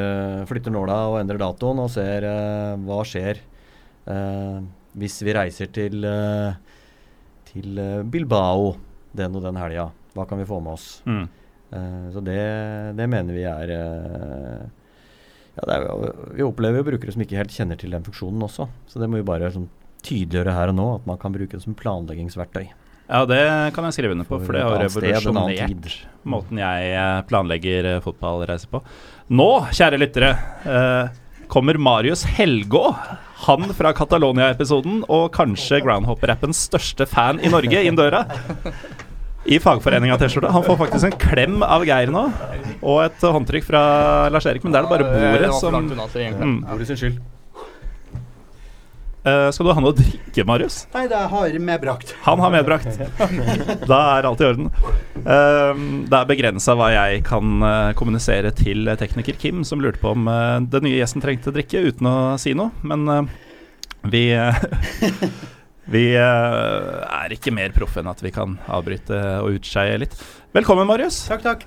S2: flytter nåla og endrer datoen og ser hva skjer hvis vi reiser til uh, til eh, Bilbao den og den helga. Hva kan vi få med oss? Mm. Uh, så det, det, mener vi er uh, ja, er, Vi opplever jo brukere som ikke helt kjenner til den funksjonen også. Så det må vi bare sånn, tydeliggjøre her og nå, at man kan bruke det som planleggingsverktøy.
S1: Ja, det kan jeg skrive under på, for, for det har revolusjonert måten jeg planlegger fotballreiser på. Nå, kjære lyttere, uh, kommer Marius Helgå han fra Catalonia-episoden og kanskje Groundhopper-rappens største fan i Norge inn døra. I fagforeninga T-skjorte. Han får faktisk en klem av Geir nå, og et håndtrykk fra Lars Erik, men det er det bare bordet som
S2: mm. Bordet sin skyld.
S1: Uh, skal du ha noe å drikke, Marius?
S4: Nei, det har medbrakt.
S1: Han har medbrakt. da er alt i orden. Uh, det er begrensa hva jeg kan uh, kommunisere til tekniker Kim, som lurte på om den nye gjesten trengte drikke, uten å si noe. Men vi Vi er ikke mer proffe enn at vi kan avbryte og utskeie litt. Velkommen, Marius.
S4: Takk, takk.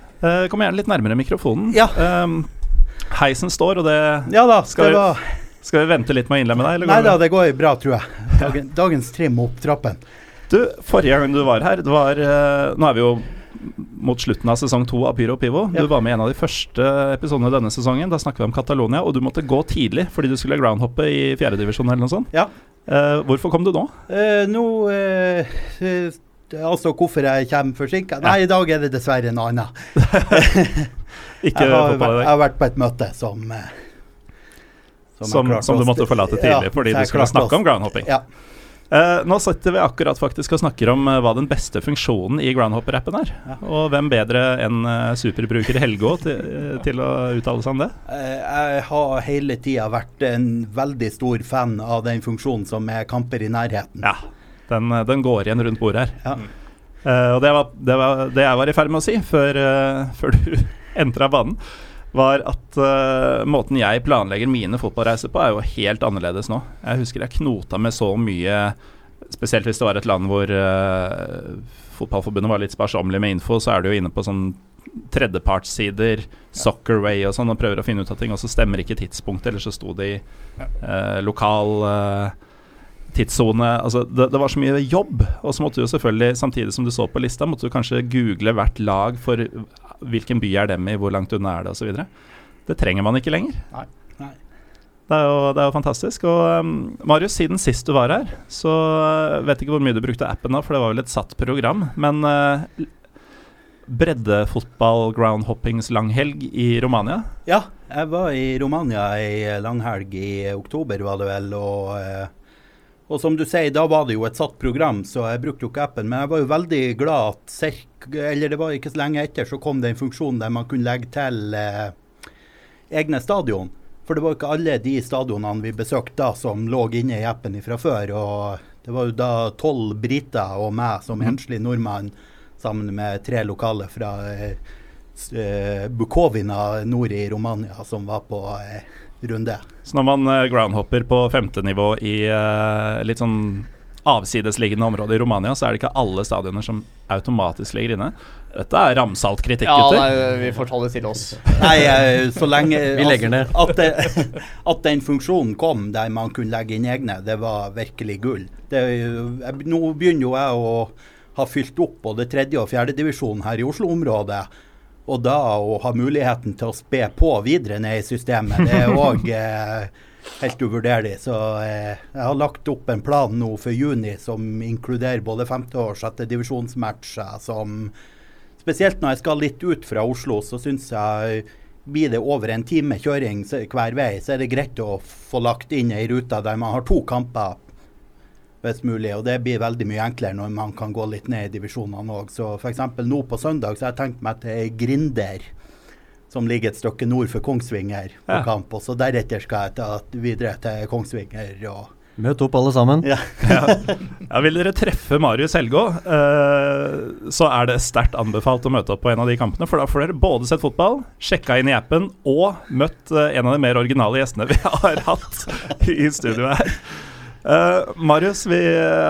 S1: kom gjerne litt nærmere mikrofonen.
S4: Ja.
S1: heisen står, og det
S4: Ja da, det var
S1: skal vi vente litt med å innlemme deg?
S4: Nei da, det går bra, tror jeg. Dagen, dagens trim opp trappen.
S1: Du, forrige gang du var her, det var uh, Nå er vi jo mot slutten av sesong to av Pyro Pivo. Ja. Du var med i en av de første episodene denne sesongen. Da snakket vi om Catalonia, og du måtte gå tidlig fordi du skulle groundhoppe i fjerdedivisjon eller noe sånt.
S4: Ja.
S1: Uh, hvorfor kom du nå?
S4: Uh, nå Altså hvorfor jeg kommer forsinka? Ja. Nei, i dag er det dessverre en annen.
S1: Ikke jeg
S4: har, jeg har vært på et møte som
S1: som, som, du måtte forlate tidlig ja, fordi du skulle snakke om groundhopping.
S4: Ja.
S1: Uh, nå sitter vi akkurat faktisk og snakker om uh, hva den beste funksjonen i Groundhopper-appen er. Ja. Og hvem bedre enn uh, superbruker Helgå til, til, å uttale seg om det?
S4: jeg har hele tida vært en veldig stor fan av den funksjonen som er kamper i nærheten.
S1: Ja, den, den går igjen rundt bordet her. Ja. og det var, det var, det jeg var i ferd med å si før, før du entra banen var at uh, måten jeg planlegger mine fotballreiser på, er jo helt annerledes nå. Jeg husker jeg knota med så mye, spesielt hvis det var et land hvor uh, fotballforbundet var litt sparsommelig med info, så er du jo inne på sånn tredjepartssider, Soccerway og sånn, og prøver å finne ut av ting, og så stemmer ikke tidspunktet, eller så sto det i uh, lokal tidssone altså det, det, var så mye jobb. Og så måtte du jo selvfølgelig, samtidig som du så på lista, måtte du kanskje google hvert lag for hvilken by er dem i, hvor langt unna er det osv. Det trenger man ikke lenger.
S4: Nei. Nei.
S1: Det er, jo, det er jo fantastisk. Og um, Marius, siden sist du var her, så uh, vet ikke hvor mye du brukte appen da, for det var vel et satt program. Men uh, breddefotball, groundhoppings langhelg i Romania?
S4: Ja, jeg var i Romania ei langhelg i oktober, var det vel. og... Uh, og som du sier, da var det jo et satt program, så jeg brukte jo ikke appen. Men jeg var jo veldig glad at cirka, eller det var ikke så lenge etter, så kom det en funksjon der man kunne legge til eh, egne stadion. For det var jo ikke alle de stadionene vi besøkte da som lå inne i appen fra før. Og det var jo da tolv briter og meg som mhm. enslig nordmann sammen med tre lokale fra eh, eh Bukovina nord i Romania som var på eh, runde.
S1: Så når man uh, groundhopper på femte nivå i uh, litt sånn avsidesliggende område i Romania, så er det ikke alle stadioner som automatisk ligger inne. Dette er ramsalt kritikk,
S3: gutter. Ja, nei, vi får ta det til oss.
S4: nei, så lenge
S2: Vi legger ned.
S4: At, det, at, den funksjonen kom der man kunne legge inn egne, det var virkelig gull. Det, nå begynner jo jeg å ha fylt opp både tredje- og fjerdedivisjon her i Oslo-området. Og da å ha muligheten til å spe på videre ned i systemet, det er òg eh, helt uvurderlig. Så eh, jeg har lagt opp en plan nå for juni som inkluderer både femte- og sjette divisjonsmatcher. som Spesielt når jeg skal litt ut fra Oslo, så syns jeg blir det over en time kjøring hver vei, så er det greit å få lagt inn ei rute der man har to kamper hvis mulig. Og det blir veldig mye enklere når man kan gå litt ned i divisjonene òg. Så f.eks. nå på søndag så har jeg tenkt meg til Grinder, som ligger et stykke nord for Kongsvinger på ja. kamp. Og så deretter skal jeg ta videre til Kongsvinger. og
S2: Møt opp alle sammen.
S1: Ja. ja. ja vil dere treffe Marius Helgå, eh, så er det sterkt anbefalt å møte opp på en av de kampene. For da får dere både sett fotball, sjekka inn i appen og møtt uh, en av de mer originale gjestene vi har hatt i studio her. Uh, Marius, vi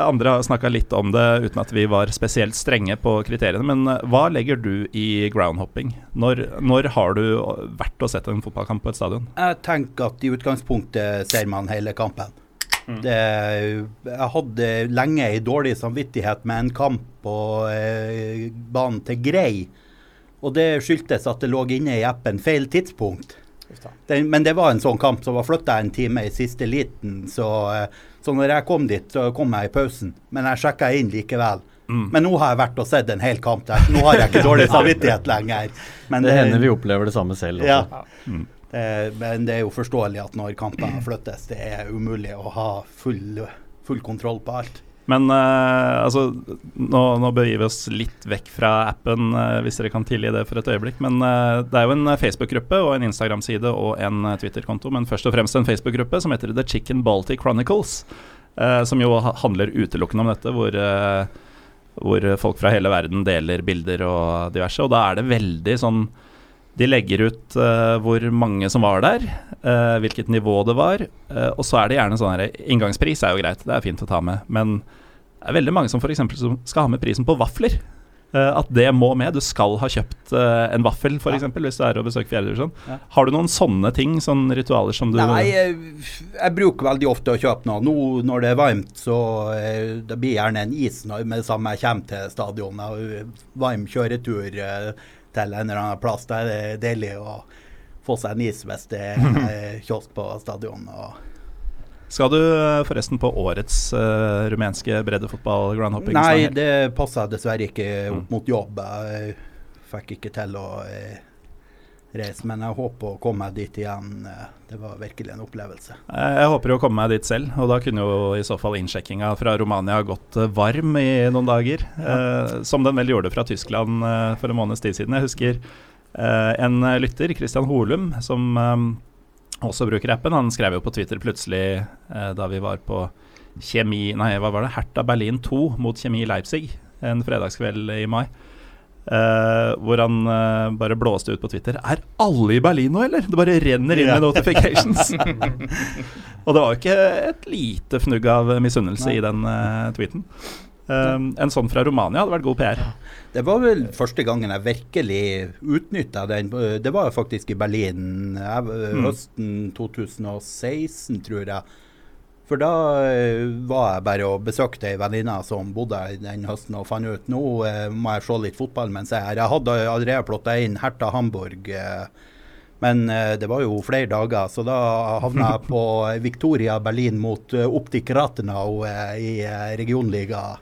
S1: andre har snakka litt om det uten at vi var spesielt strenge på kriteriene. Men uh, hva legger du i groundhopping? Når, når, har du vært og sett en fotballkamp på et stadion?
S4: Jeg tenker at i utgangspunktet ser man hele kampen. Mm. Det, jeg hadde lenge ei dårlig samvittighet med en kamp på eh, banen til Grei. Og det skyldtes at det lå inne i appen feil tidspunkt. Den, men det var en sånn kamp som var flytta en time i siste liten. Så, eh, så når jeg kom dit, så kom jeg i pausen. Men jeg sjekka inn likevel. Mm. Men nå har jeg vært og sett en hel kamp der. Nå har jeg ikke dårlig samvittighet lenger.
S2: Men det, det hender vi opplever det samme selv
S4: også. Ja. Mm. Det, men det er jo forståelig at når kamper flyttes, det er umulig å ha full, full kontroll på alt.
S1: Men uh, altså, nå, nå bør vi oss litt vekk fra appen, uh, hvis dere kan tilgi det for et øyeblikk. Men uh, det er jo en Facebook-gruppe og en Instagram-side og en Twitter-konto, men først og fremst en Facebook-gruppe som heter The Chicken Baltic Chronicles. som jo handler utelukkende om dette, hvor, hvor folk fra hele verden deler bilder og diverse. Og da er det veldig sånn de legger ut uh, hvor mange som var der, uh, hvilket nivå det var. Uh, og så er det gjerne sånn her Inngangspris er jo greit, det er fint å ta med. Men det er veldig mange som f.eks. skal ha med prisen på vafler. Uh, at det må med. Du skal ha kjøpt uh, en vaffel f.eks. Ja. hvis du er og besøker fjerdedivisjon. Ja. Har du noen sånne ting, sånne ritualer som du
S4: Nei, jeg, jeg, bruker veldig ofte å kjøpe noe. Nå når det er varmt, så det blir gjerne en is med det samme jeg kommer til stadionet. Varm kjøretur til en eller annen plass. Da er det deilig å få seg en is hvis det er kiosk på stadion.
S1: Skal du eh, forresten på årets uh, rumenske breddefotball groundhopping?
S4: Nei, det passa dessverre ikke opp mm. mot jobb. Jeg fikk ikke til å uh, reise, men jeg håper å komme meg dit igjen. Det var virkelig en opplevelse.
S1: Jeg håper å komme meg dit selv, og da kunne jo i så fall innsjekkinga fra Romania gått varm i noen dager. Ja. Eh, som den vel gjorde fra Tyskland eh, for en måneds tid siden. Jeg husker eh, en lytter, Christian Holum, som eh, også bruker appen. Han skrev jo på Twitter plutselig eh, da vi var på Kjemi Nei, hva var det? Hertha Berlin 2 mot Kjemi Leipzig en fredagskveld i mai. Uh, hvor han uh, bare blåste ut på Twitter Er alle i Berlin nå, eller? Det bare renner inn med notifications. og det var jo ikke et lite fnugg av misunnelse i den uh, tweeten. en sånn fra Romania hadde vært god PR.
S4: Det var vel første gangen jeg virkelig utnytta den. Det var faktisk i Berlin jeg, mm. høsten 2016, tror jeg. For da eh, var jeg bare og besøkte ei venninne som bodde den høsten, og fant ut nå uh, må jeg se litt fotball mens jeg er her. Jeg hadde allerede plotta inn Herta Hamburg. Uh, men det var jo flere dager, så da havna jeg på Victoria Berlin mot Optik Ratenau i regionliga.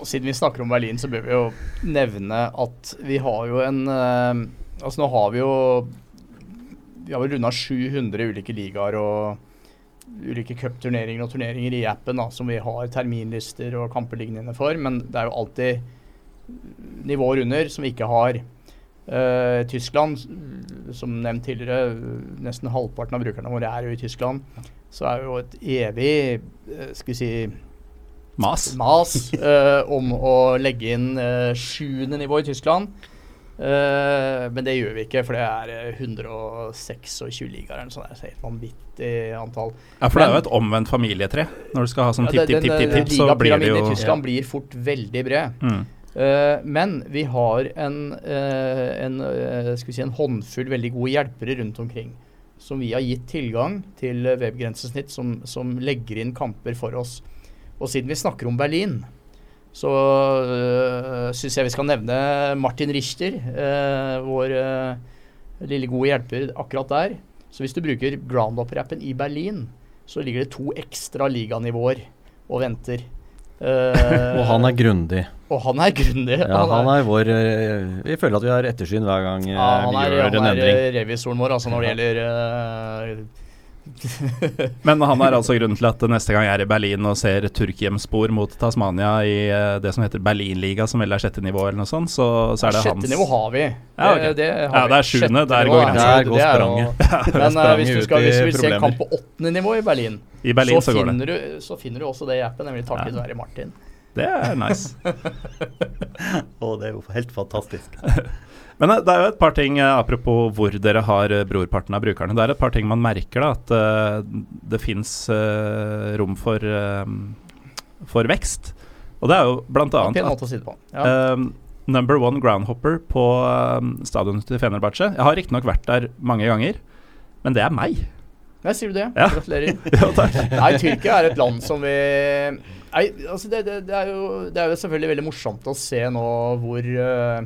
S3: Og siden vi snakker om Berlin, så bør vi jo nevne at vi har jo en Altså nå har vi jo Vi har vel runda 700 ulike ligaer og ulike cupturneringer og turneringer i appen da, som vi har terminlister og kamper lignende for, men det er jo alltid nivåer under som vi ikke har. Uh, Tyskland, som nevnt tidligere, nesten halvparten av brukerne våre er jo i Tyskland. Så er jo et evig uh, skal vi si
S1: mas,
S3: mas uh, om å legge inn sjuende nivå i Tyskland. Uh, men det gjør vi ikke, for det er 126 ligaer. Eller noe sånt. Et vanvittig antall.
S1: Ja, For men, det er jo et omvendt familietre. Når du skal ha sånn tipp-tipp-tipp, så blir det jo
S3: i Tyskland ja. blir fort veldig bred. Mm. Uh, men vi har en, uh, en, skal vi si, en håndfull veldig gode hjelpere rundt omkring. Som vi har gitt tilgang til webgrensesnitt, som, som legger inn kamper for oss. Og siden vi snakker om Berlin, så øh, syns jeg vi skal nevne Martin Richter, øh, vår øh, lille gode hjelper akkurat der. Så hvis du bruker groundup-rappen i Berlin, så ligger det to ekstra liganivåer og venter.
S2: Uh, og han er grundig.
S3: Og han er grundig.
S2: Ja, han er, vår Vi føler at vi har ettersyn hver gang ja, vi gjør en endring. Han
S3: er revisoren vår altså når det gjelder uh,
S1: Men han er altså grunnen til at neste gang jeg er i Berlin og ser Turkiem-spor mot Tasmania i uh, det som heter Berlinliga, som vel er sjette nivå eller noe sånt, så, så er det
S3: sjette
S1: hans
S3: Sjette nivå har vi.
S1: Ja, okay. det, det, har ja, det er sjuende. Der går grensa.
S2: Der går spranget.
S3: Men uh, hvis, du skal, hvis du vil se kamp på åttende nivå i Berlin,
S1: I Berlin så,
S3: så, finner du, så, finner du, også det i appen, nemlig takket ja. være Martin.
S1: Det er nice.
S4: og det er jo helt fantastisk.
S1: Men eh, det er jo et par ting, eh, apropos hvor dere har eh, brorparten av brukerne. Det er et par ting man merker, da. At det fins rom for, for vekst. Og det er jo annet
S3: at si ja.
S1: Number one groundhopper på stadionet til Fenerbahçe Jeg har riktignok vært der mange ganger, men det er meg.
S3: Nei, sier du det?
S1: Ja.
S3: Gratulerer.
S1: ja,
S3: Nei, Tyrkia er et land som vi Nei, altså det, det, det, er jo, det, er jo, selvfølgelig veldig morsomt å se nå hvor uh,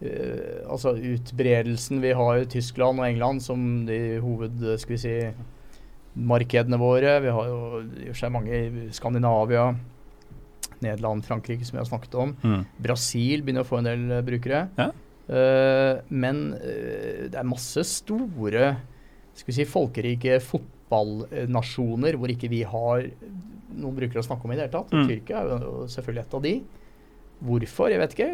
S3: Uh, altså utbredelsen vi har i Tyskland og England som de hoved skal vi si, markedene våre. Vi har jo i og seg mange i Skandinavia, Nederland, Frankrike, som vi har snakket om. Mm. Brasil begynner å få en del uh, brukere. Ja. Uh, men det er masse store skal vi si, folkerike fotballnasjoner hvor ikke vi har noen brukere å snakke om i det hele tatt. Mm. Tyrkia er jo selvfølgelig et av de. Hvorfor? Jeg vet ikke.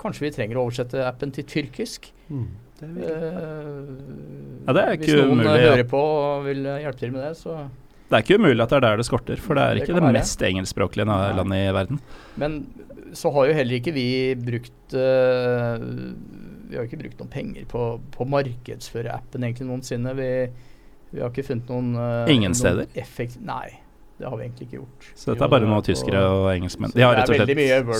S3: Kanskje vi trenger å oversette appen til tyrkisk. Mm, det
S1: uh, ja, det er ikke
S3: hvis noen
S1: umulig,
S3: hører på og vil hjelpe til med det, så
S1: Det er ikke umulig at det er der det skorter, for det er det ikke det være. mest engelskspråklige landet i verden.
S3: Men så har jo heller ikke vi brukt uh, Vi har ikke brukt noen penger på å markedsføre appen egentlig noensinne. Vi, vi har ikke funnet noen uh,
S1: Ingen steder?
S3: Effekt, nei. Det har vi egentlig ikke gjort.
S1: Så dette er bare noe tyskere og engelskmenn De har rett og slett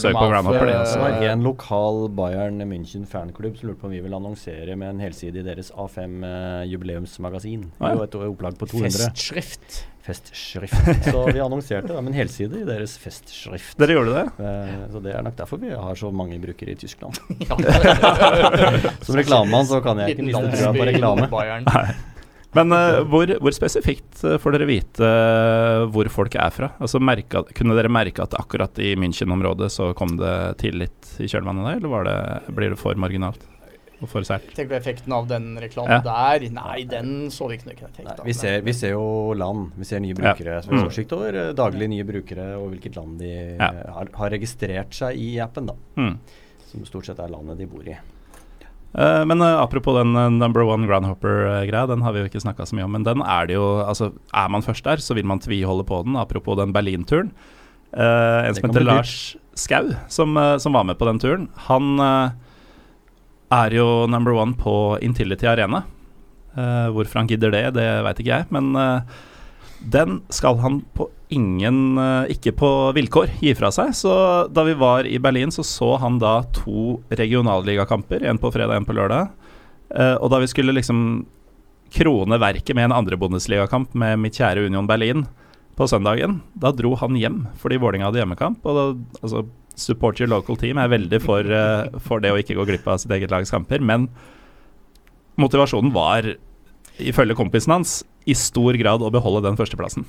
S1: søkt på Groundhopper. Det,
S2: altså. det var en lokal Bayern München fanklubb som lurte på om vi ville annonsere med en helside i deres A5 uh, jubileumsmagasin. Ah, ja. Et opplag på 200.
S3: Festskrift.
S2: Festskrift. Så vi annonserte da med en helside i deres festskrift.
S1: Dere gjorde det?
S2: Uh, så det er nok derfor vi har så mange brukere i Tyskland. som reklamemann så kan jeg ikke miste trua på reklame. Nei.
S1: Men uh, hvor, hvor, spesifikt uh, får dere vite uh, hvor folk er fra? Altså merke, Kunne dere merke at akkurat i München-området så kom det tillit i kjølvannet der, eller det, blir det for marginalt? og for sært.
S3: Tenk på effekten av den reklamen ja. der. Nei, den så vi ikke noen effekt av.
S2: Vi ser, vi ser, jo land. Vi ser nye brukere. Ja. Så vi oversikt over daglig nye brukere og hvilket land de ja. har, har, registrert seg i appen, da. Mm. Som stort sett er landet de bor i.
S1: Uh, men uh, apropos den uh, number one groundhopper-greia, den har vi jo ikke snakka så mye om. Men den er det jo Altså, er man først der, så vil man tviholde på den. Apropos den Berlin-turen. en som heter Lars Skau, som, som, var med på den turen, han er jo number one på Intility Arena. Hvorfor han gidder det, det veit ikke jeg. Men den skal han på ingen uh, Ikke på vilkår gi fra seg. Så da vi var i Berlin, så så han da to regionalligakamper. En på fredag, en på lørdag. og da vi skulle liksom krone verket med en andre bondesligakamp med mitt kjære Union Berlin på søndagen, da dro han hjem fordi Vålinga hadde hjemmekamp. Og da, altså support your local team er veldig for, uh, for, det å ikke gå glipp av sitt eget lags kamper. Men motivasjonen var, ifølge kompisen hans, i stor grad å beholde den førsteplassen.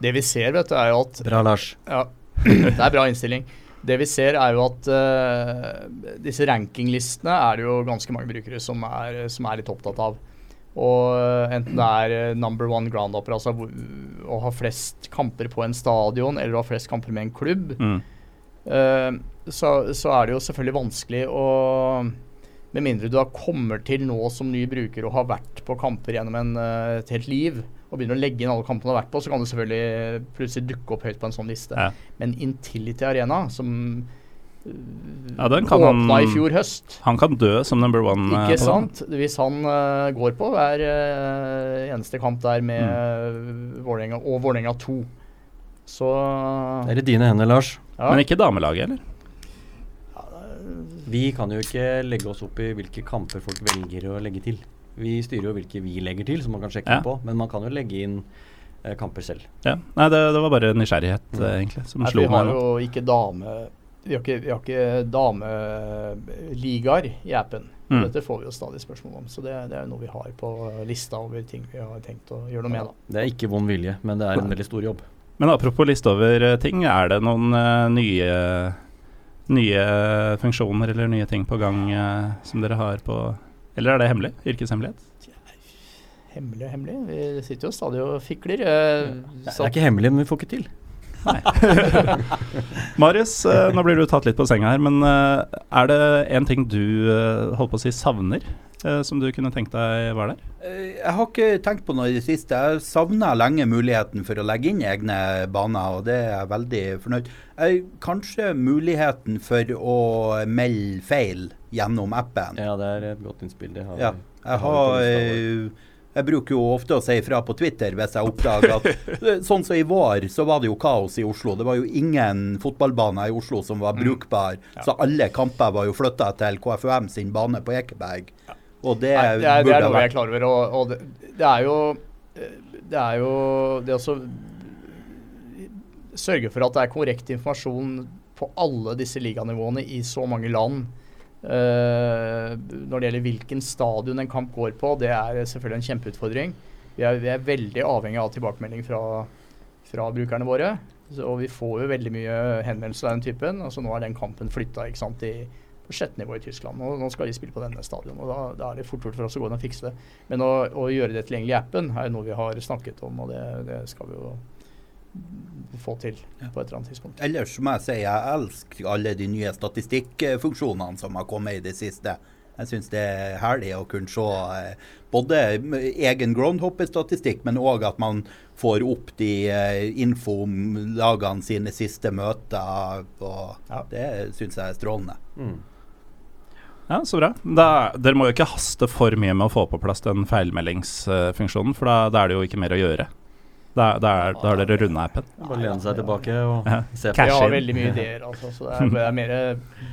S3: Det vi ser, vet du, er jo at
S2: Bra, Lars.
S3: Ja, det er bra innstilling. Det vi ser, er jo at uh, disse rankinglistene er det jo ganske mange brukere som er, som er litt opptatt av. Og uh, enten det er number one ground opera, altså å ha flest kamper på en stadion, eller å ha flest kamper med en klubb. Mm uh, så, så, er det jo selvfølgelig vanskelig å Med mindre du da kommer til nå som ny bruker og har vært på kamper gjennom en, uh, et helt liv, og begynner å legge inn alle kampene du har vært på, så kan du selvfølgelig plutselig dukke opp høyt på en sånn liste. Ja. Men Intility Arena, som
S1: ja, den kan åpna
S3: han, i fjor høst
S1: Han kan dø som number one.
S3: Ikke sant. Hvis han uh, går på hver uh, eneste kamp der med mm. Vålerenga og Vålerenga 2, så
S2: Det er i dine hender, Lars.
S1: Ja. Men ikke damelaget, eller?
S2: Vi kan jo ikke legge oss opp i hvilke kamper folk velger å legge til. Vi styrer jo hvilke vi legger til, som man kan sjekke ja. på. Men man kan jo legge inn eh, kamper selv.
S1: Ja, Nei, det, det var bare nysgjerrighet, mm. egentlig, som Nei, slo
S3: meg. Vi har jo ikke dame... Vi har ikke, vi har ikke dameligaer i appen. Mm. Dette får vi jo stadig spørsmål om. Så det, det, er noe vi har på lista over ting vi har tenkt å gjøre noe med. Da.
S2: Det er ikke vond vilje, men det er en veldig stor jobb.
S1: Men apropos liste over eh, ting, er det noen uh, nye, nye funksjoner eller nye ting på gang eh, som dere har på Eller er det hemmelig? Yrkeshemmelighet?
S3: Hemmelig og hemmelig. Vi sitter jo stadig og fikler.
S2: Eh, det er ikke hemmelig, men vi får ikke til. Nei.
S1: Marius, nå blir du tatt litt på senga her, men er det en ting du holdt på å si savner eh, som du kunne tenkt deg var der?
S4: Eh, jeg har ikke tenkt på noe i det siste. Jeg savna lenge muligheten for å legge inn egne baner, og det er jeg veldig fornøyd. Jeg, kanskje muligheten for å melde feil gjennom appen.
S2: Ja, det er et godt innspill. Det
S4: har ja, jeg har jeg bruker jo ofte å si ifra på Twitter hvis jeg oppdager at Sånn som i vår, så var det jo kaos i Oslo. Det var jo ingen fotballbaner i Oslo som var mm. brukbar. Mm. Ja. Så alle kamper var jo flytta til KFUM sin bane på Ekeberg. Ja.
S3: Og det, Nei, det, er, det er noe jeg er klar over. Og, og det, det, er jo Det er jo det å sørge for at det er korrekt informasjon på alle disse liganivåene i så mange land. Uh, når det gjelder hvilken stadion en kamp går på, det er selvfølgelig en kjempeutfordring. Vi er, vi er veldig avhengig av tilbakemelding fra, fra brukerne våre. Så, og vi får jo veldig mye henvendelser av den typen. Altså Nå er den kampen flytta i sjette nivå i Tyskland. Og nå skal de spille på denne stadion. og Da, da er det fort gjort for oss å gå inn og fikse det. Men å, å, gjøre det tilgjengelig i appen er noe vi har snakket om, og det, det skal vi jo få til på et eller annet tidspunkt.
S4: Ellers må jeg si jeg elsker alle de nye statistikkfunksjonene som har kommet i det siste. Jeg syns det er herlig å kunne se eh, både egen groundhopper-statistikk, men òg at man får opp de eh, info om lagene sine siste møter. Og ja. Det syns jeg er strålende. Mm.
S1: Ja, Så bra. Da, dere må jo ikke haste for mye med å få på plass den feilmeldingsfunksjonen, for da, da er det jo ikke mer å gjøre. Da, da, er, da har dere runda appen.
S2: Bare lene seg tilbake og ja.
S3: se på. Vi har veldig mye ideer, altså. Så det er, det er mer,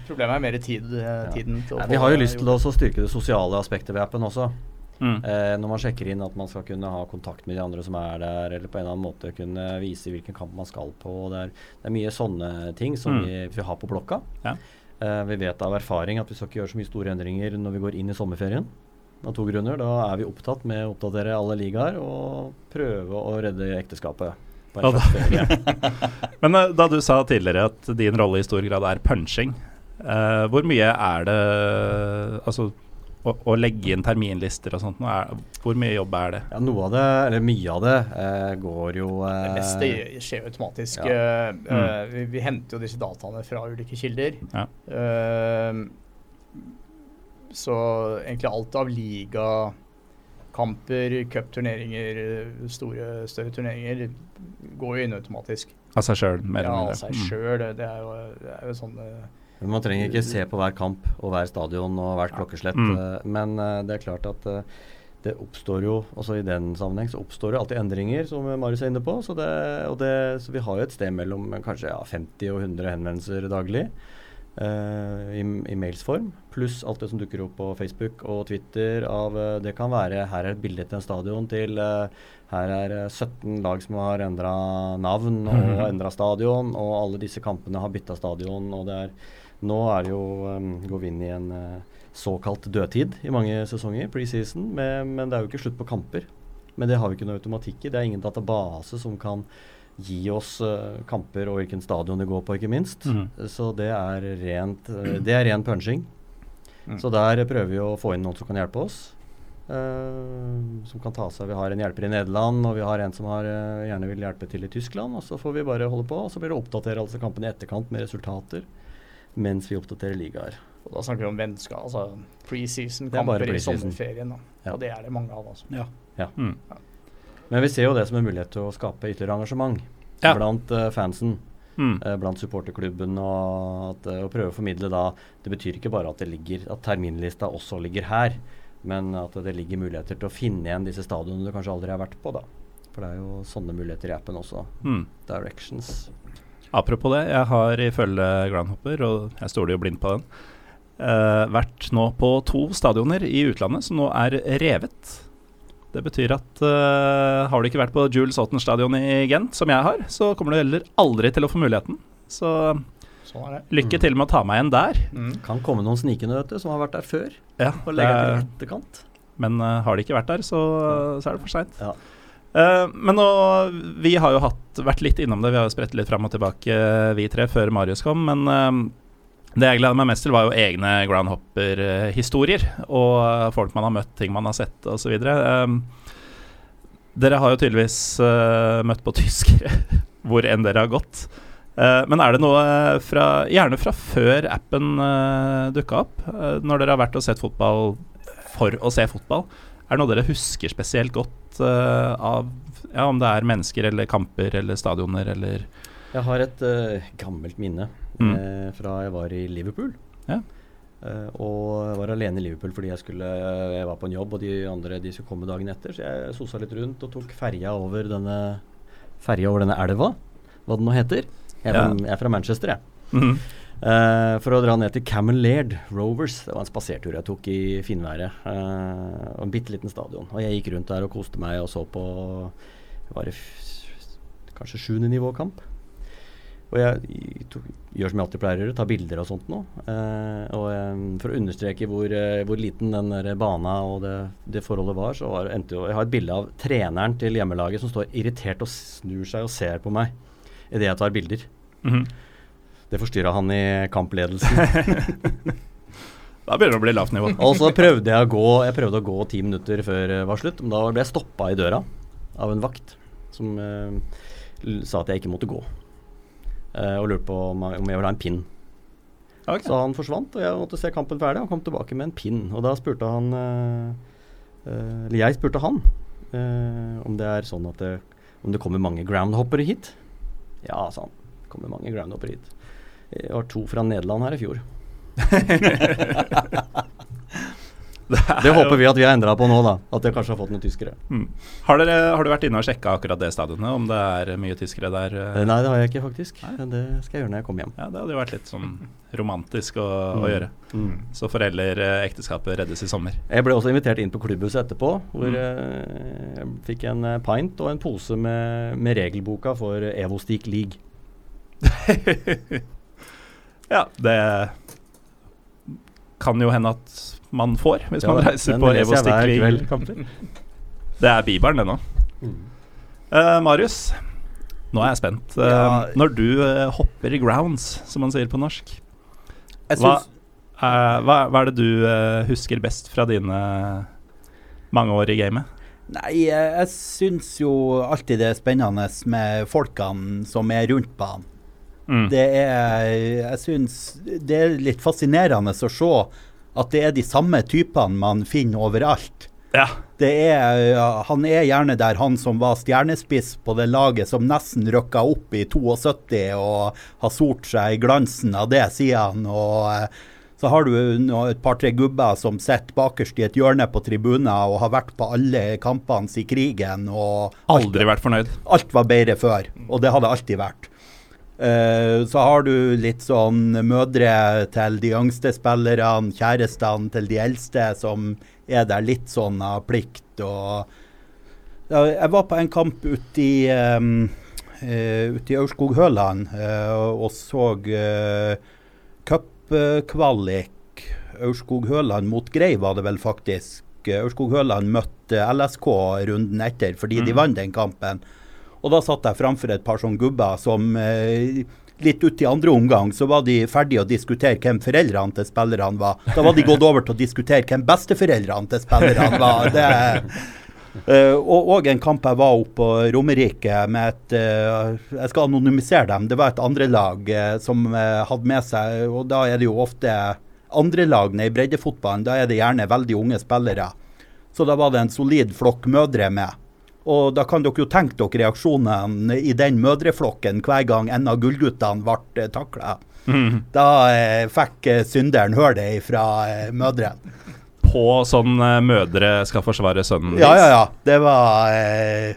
S3: problemet er mer tid, eh, tiden.
S2: Ja. vi har jo lyst til å styrke det sosiale aspektet ved appen også. Mm. Eh, når man sjekker inn at man skal kunne ha kontakt med de andre som er der, eller på en eller annen måte kunne vise hvilken kamp man skal på. Det er, det er mye sånne ting som mm. vi, vi, har på blokka. Ja. Eh, vi vet av erfaring at vi skal ikke gjøre så mye store endringer når vi går inn i sommerferien. Av to grunner. Da er vi opptatt med å oppdatere alle ligaer og prøve å redde ekteskapet. Ja,
S1: Men uh, da du sa tidligere at din rolle i stor grad er punching, uh, hvor mye er det Altså å, å, legge inn terminlister og sånt, er, hvor mye jobb er det?
S2: Ja, Noe av det, eller mye av det, eh, går jo eh,
S3: Det meste skjer jo automatisk. Ja. Uh, mm. vi, vi, henter jo disse dataene fra ulike kilder. Ja. Uh, så egentlig alt av ligakamper, cupturneringer, store, større turneringer går jo inn automatisk.
S1: Av seg sjøl, mer
S3: eller mindre? Ja, av seg sjøl. Det, det, det, er jo sånn
S2: Man trenger ikke se på hver kamp og hver stadion og hvert klokkeslett. Mm. Eh, men uh, det er klart at uh, det oppstår jo, også i den sammenheng, så oppstår det alltid endringer, som Marius er inne på. Så, det, det, så vi har jo et sted mellom kanskje ja, 50 og 100 henvendelser daglig. Uh, i, i mailsform, pluss alt det som dukker opp på Facebook og Twitter. Av, uh, det kan være her er et bilde til en stadion, til uh, her er 17 lag som har endra navn og mm. endra stadion, og alle disse kampene har bytta stadion. og det er nå er det jo, um, går vi inn i en uh, såkalt dødtid i mange sesonger, preseason, men det er jo ikke slutt på kamper. Men det har vi ikke noe automatikk i. Det er ingen database som kan gi oss uh, kamper og hvilken stadion det går på, ikke minst. Mm. Så det er rent uh, Det er ren punching. Mm. Så der prøver vi å få inn noen som kan hjelpe oss. Uh, som kan ta seg Vi har en hjelper i Nederland, og vi har en som har, gjerne vil hjelpe til i Tyskland. og Så får vi bare holde på, og så blir det oppdatere altså kampene i etterkant med resultater mens vi oppdaterer ligaer.
S3: Og Da snakker vi om vennskap, altså preseason-kamper pre i sommerferien. Ja. Og det er det mange av. Altså.
S2: Ja. Ja. Mm. Men vi ser jo det som en mulighet til å skape ytterligere engasjement blant uh, fansen. Mm. Uh, blant supporterklubben og, at, uh, og prøve å formidle da Det betyr ikke bare at, det ligger, at terminlista også ligger her, men at det ligger muligheter til å finne igjen disse stadionene du kanskje aldri har vært på. da For det er jo sånne muligheter i appen også. Mm. Directions.
S1: Apropos det, jeg har ifølge Groundhopper, og jeg stoler jo blindt på den, uh, vært nå på to stadioner i utlandet som nå er revet. Det betyr at uh, har du ikke vært på Jules Otten stadion i Gent, som jeg har, så kommer du heller aldri til å få muligheten. Så sånn lykke til med å ta meg igjen der.
S2: Mm. Kan komme noen snikende, vet du, som har vært der før. Ja, og legge til etterkant.
S1: Men uh, har de ikke vært der, så, så er det for seint. Ja. Uh, men nå, vi har jo hatt, vært litt innom det, vi har jo spredt litt fram og tilbake, uh, vi tre, før Marius kom. Men uh, det jeg gleder meg mest til, var jo egne groundhopper-historier. Og folk man har møtt, ting man har sett osv. Uh, dere har jo tydeligvis møtt på tyskere, hvor enn dere har gått. men er det noe fra, gjerne fra før appen uh, dukka opp, når dere har vært og sett fotball for å se fotball? Er det noe dere husker spesielt godt uh, av ja, om det er mennesker eller kamper eller stadioner eller
S2: Jeg har et uh, gammelt minne mm. uh, fra jeg var i Liverpool. Ja. og jeg var alene i Liverpool fordi jeg, skulle, jeg var på en jobb, og de andre de skulle komme dagen etter. Så jeg sosa litt rundt og tok ferja over denne ferja over denne elva, hva den nå heter. Jeg er, ja. fra, jeg er fra Manchester, jeg. Uh, for å dra ned til Camel Laird Rovers. Det var en spasertur jeg tok i finværet. Uh, en bitte liten stadion. Og jeg gikk rundt der og koste meg og så på var det kanskje sjuende nivå-kamp. Og jeg tok, gjør som jeg alltid pleier å gjøre, tar bilder og sånt nå. Uh, og um, For å understreke hvor, hvor liten den der bana og det, det forholdet var, så var, endte jo Jeg har et bilde av treneren til hjemmelaget som står irritert og snur seg og ser på meg idet jeg tar bilder. Mm -hmm. Det forstyrra han i kampledelsen.
S1: da begynner det å bli lavt nivå.
S2: og så prøvde jeg å gå Jeg prøvde å gå ti minutter før det var slutt. Men da ble jeg stoppa i døra av en vakt som uh, sa at jeg ikke måtte gå. Uh, og lurte på om, om jeg ville ha en pin. Okay. Så han forsvant, og jeg måtte se kampen ferdig. Han kom tilbake med en pin. Og da spurte han uh, Eller jeg spurte han om det er sånn at det, om det kommer mange groundhoppere hit. Ja, sa han. Kommer mange groundhoppere hit. Jeg har to fra Nederland her i fjor. det, det, håper vi at vi har endra på nå, da. At jeg kanskje har fått noen tyskere. Mm.
S1: Har, dere, har, du vært inne og sjekka akkurat det stadionet, om det er mye tyskere der?
S2: Eh? Nei, det har jeg ikke, faktisk. Nei? Det skal jeg gjøre når jeg kommer hjem.
S1: Ja, Det hadde jo vært litt sånn romantisk å, mm. å gjøre. Mm. Så foreldre eh, reddes i sommer.
S2: Jeg ble også invitert inn på klubbhuset etterpå, hvor mm. eh, jeg fikk en pint og en pose med, med regelboka for Evostik League.
S1: Ja, det kan jo hende at man får, hvis ja, man reiser på Evo Stickling-kamper. Det er Bibelen, det nå. Mm. Uh, Marius, nå er jeg spent. Uh, ja. Når du uh, hopper i grounds, som man sier på norsk, hva, Uh, hva, hva, er det du uh, husker best fra dine mange år i gamet?
S4: Nei, jeg, jeg syns jo alltid det er spennende med folkene som er rundt banen. Mm. Det er Jeg syns det er litt fascinerende å se at det er de samme typene man finner overalt.
S1: Ja.
S4: Er, han er gjerne der han som var stjernespiss på det laget som nesten røkka opp i 72 og har sort seg i glansen av det, sier han. og eh, så har du et par-tre gubber som sitter bakerst i et hjørne på tribunen og har vært på alle kampene i krigen. og
S1: Aldri vært fornøyd?
S4: Alt var bedre før, og det hadde alltid vært. Uh, så har du litt sånn mødre til de yngste spillerne, kjærestene til de eldste, som er der litt sånn av plikt. og Jeg var på en kamp ute i, um, ute i Aurskog-Høland uh, og så uh, cupkvalik. Aurskog-Høland mot Grei var det vel faktisk. Aurskog-Høland møtte LSK runden etter fordi mm. de vant den kampen. Og da satt jeg framfor et par sånne gubber som eh, litt ut i andre omgang så var de ferdige å diskutere hvem foreldrene til spillerne var. Da var de gått over til å diskutere hvem besteforeldrene til spillerne var. Det, uh, og, og, en kamp jeg var oppe på Romerike med et uh, Jeg skal anonymisere dem. Det var et andrelag uh, som uh, hadde med seg Og da er det jo ofte andrelagene i breddefotballen. Da er det gjerne veldig unge spillere. Så da var det en solid flokk mødre med. Og da kan dere jo tenke dere reaksjonene i den mødreflokken hver gang en av gullguttene ble eh, takla. Mm. Da eh, fikk eh, synderen høre det fra eh, mødrene.
S1: På sånn eh, mødre skal forsvare sønnen?
S4: Ja, ja, ja. Det var eh,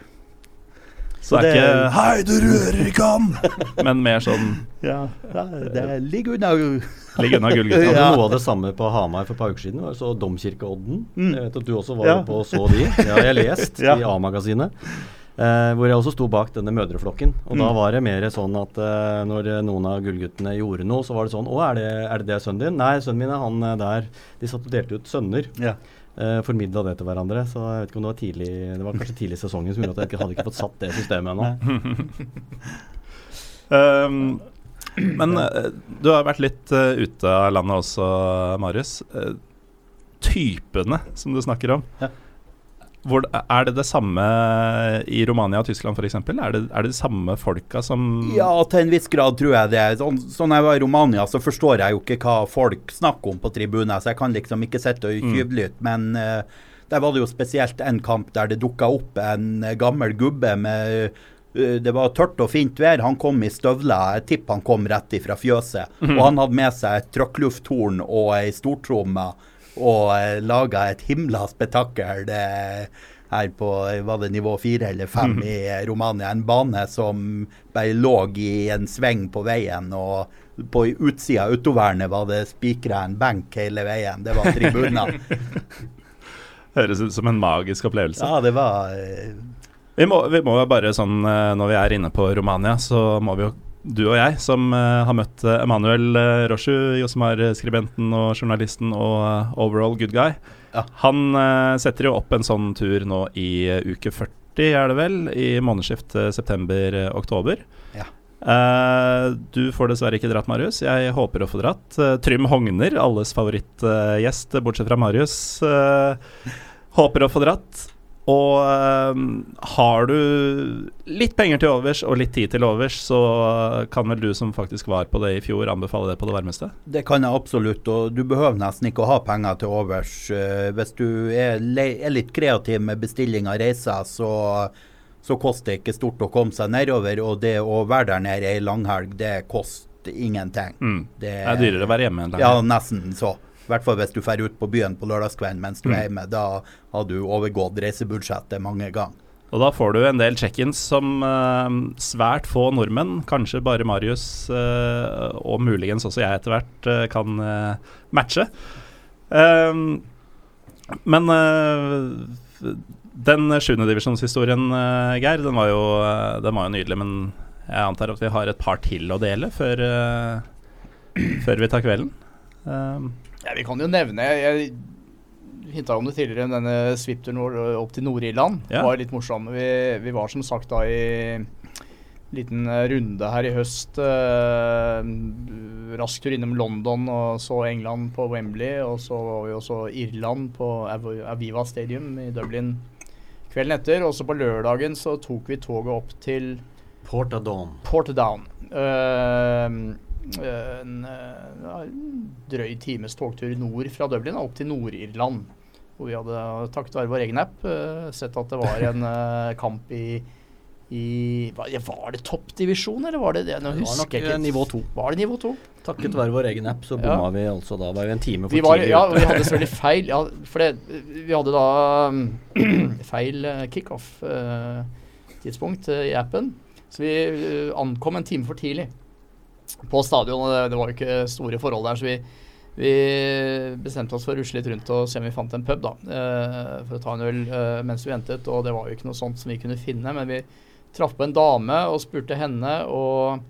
S1: så det er ikke 'hei, du rører ikke han', men mer sånn
S4: Ja, det ligger unna
S1: Ligger unna gullgutta.
S2: Ja. Noe av det samme på Hamar for et par uker siden. var så Domkirkeodden. Mm. Jeg vet at du også var ja. på og så de. Det har jeg lest ja. i A-magasinet. Eh, hvor jeg også sto bak denne mødreflokken. Og mm. da var det mer sånn at eh, når noen av gullguttene gjorde noe, så var det sånn Å, er det, er det, det sønnen din? Nei, sønnen min er han eh, der. De satt og delte ut sønner. Ja eh, formidla det til hverandre. Så jeg vet ikke om det var tidlig Det var kanskje tidlig i sesongen som gjorde at jeg ikke hadde ikke fått satt det systemet ennå.
S1: um, men uh, du har vært litt uh, ute av landet også, Marius. typene som du snakker om. Ja. Hvor, er det det samme i Romania og Tyskland f.eks.? Er, det, er det de samme folka som
S4: Ja, til en viss grad tror jeg det. Sånn, sånn jeg var i Romania, så forstår jeg jo ikke hva folk snakker om på tribunen, så jeg kan liksom ikke sitte og tyvlytte. Mm. Men uh, der var det jo spesielt en kamp der det dukka opp en gammel gubbe med det var tørt og fint vær. Han kom i støvler. Jeg tipper han kom rett ifra fjøset. Mm. Og han hadde med seg et trykklufthorn og ei stortromme og uh, laga et himla spetakkel her på var det nivå fire eller fem mm. i Romania. En bane som bare lå i en sving på veien. og på utsida av autovernet var det spikra en benk hele veien. Det var tribuner.
S1: Høres ut som en magisk opplevelse.
S4: Ja, det var uh,
S1: vi må, vi må bare sånn, eh, Når vi er inne på Romania, så må vi jo du og jeg, som uh, har møtt uh, Emanuel uh, Roshu, Josmar-skribenten og journalisten og overall good guy, ja. han setter jo opp en sånn tur nå i uke 40, er det vel, i månedsskiftet september-oktober. Ja. du får dessverre ikke dratt, Marius. Jeg håper å få dratt. Trym Hogner, alles favorittgjest, bortsett fra Marius, håper å få dratt. Og um, har du litt penger til overs og litt tid til overs, så kan vel du som faktisk var på det i fjor, anbefale det på det varmeste?
S4: Det kan jeg absolutt, og du behøver nesten ikke å ha penger til overs. Uh, hvis du er, er, litt kreativ med bestilling av reiser, så, så koster det ikke stort å komme seg nedover. Og det å være der nede ei langhelg, det koster ingenting.
S1: Mm. Det, det, er dyrere å være hjemme enn
S4: Ja, nesten så. I hvert fall hvis du drar ut på byen på lørdagskvelden mens du er mm. hjemme. Da har du overgått reisebudsjettet mange ganger.
S1: Og da får du en del check-ins som uh, svært få nordmenn, kanskje bare Marius uh, og muligens også jeg etter hvert, uh, kan matche. Ehm, men den sjuendedivisjonshistorien, Geir, den var, jo, den var jo nydelig. Men jeg antar at vi har et par til å dele før, før vi tar kvelden. Um,
S3: ja, Vi kan jo nevne Jeg hinta om det tidligere, denne svipturen opp til Nord-Irland ja. var litt morsom. Vi, vi, var som sagt da i liten runde her i høst. Eh, rask tur innom London og så England på Wembley. Og så var vi også Irland på Aviva Stadium i Dublin kvelden etter. Og så på lørdagen så tok vi toget opp til
S2: Portadown.
S3: Portadown. Uh, en uh, drøy times togtur nord fra Dublin opp til Nord-Irland. Hvor vi hadde, takket være vår egen app, uh, sett at det var en kamp i, i Var det toppdivisjon, eller var det det?
S2: Nå husker det var nok nivå to.
S3: Var det nivå to?
S2: Takket være vår egen app, så bomma ja. vi altså da. Var vi en time for
S3: vi var, tidlig Ja, vi hadde selvfølgelig feil. Ja, for det, vi hadde da feil kickoff-tidspunkt i appen. Så vi ankom en time for tidlig på stadion. Det, det var jo ikke store forhold der, så vi, vi, bestemte oss for å rusle litt rundt og se om vi fant en pub da, eh, for å ta en øl eh, mens vi ventet. Og det var jo ikke noe sånt som vi kunne finne, men vi traff på en dame og spurte henne. og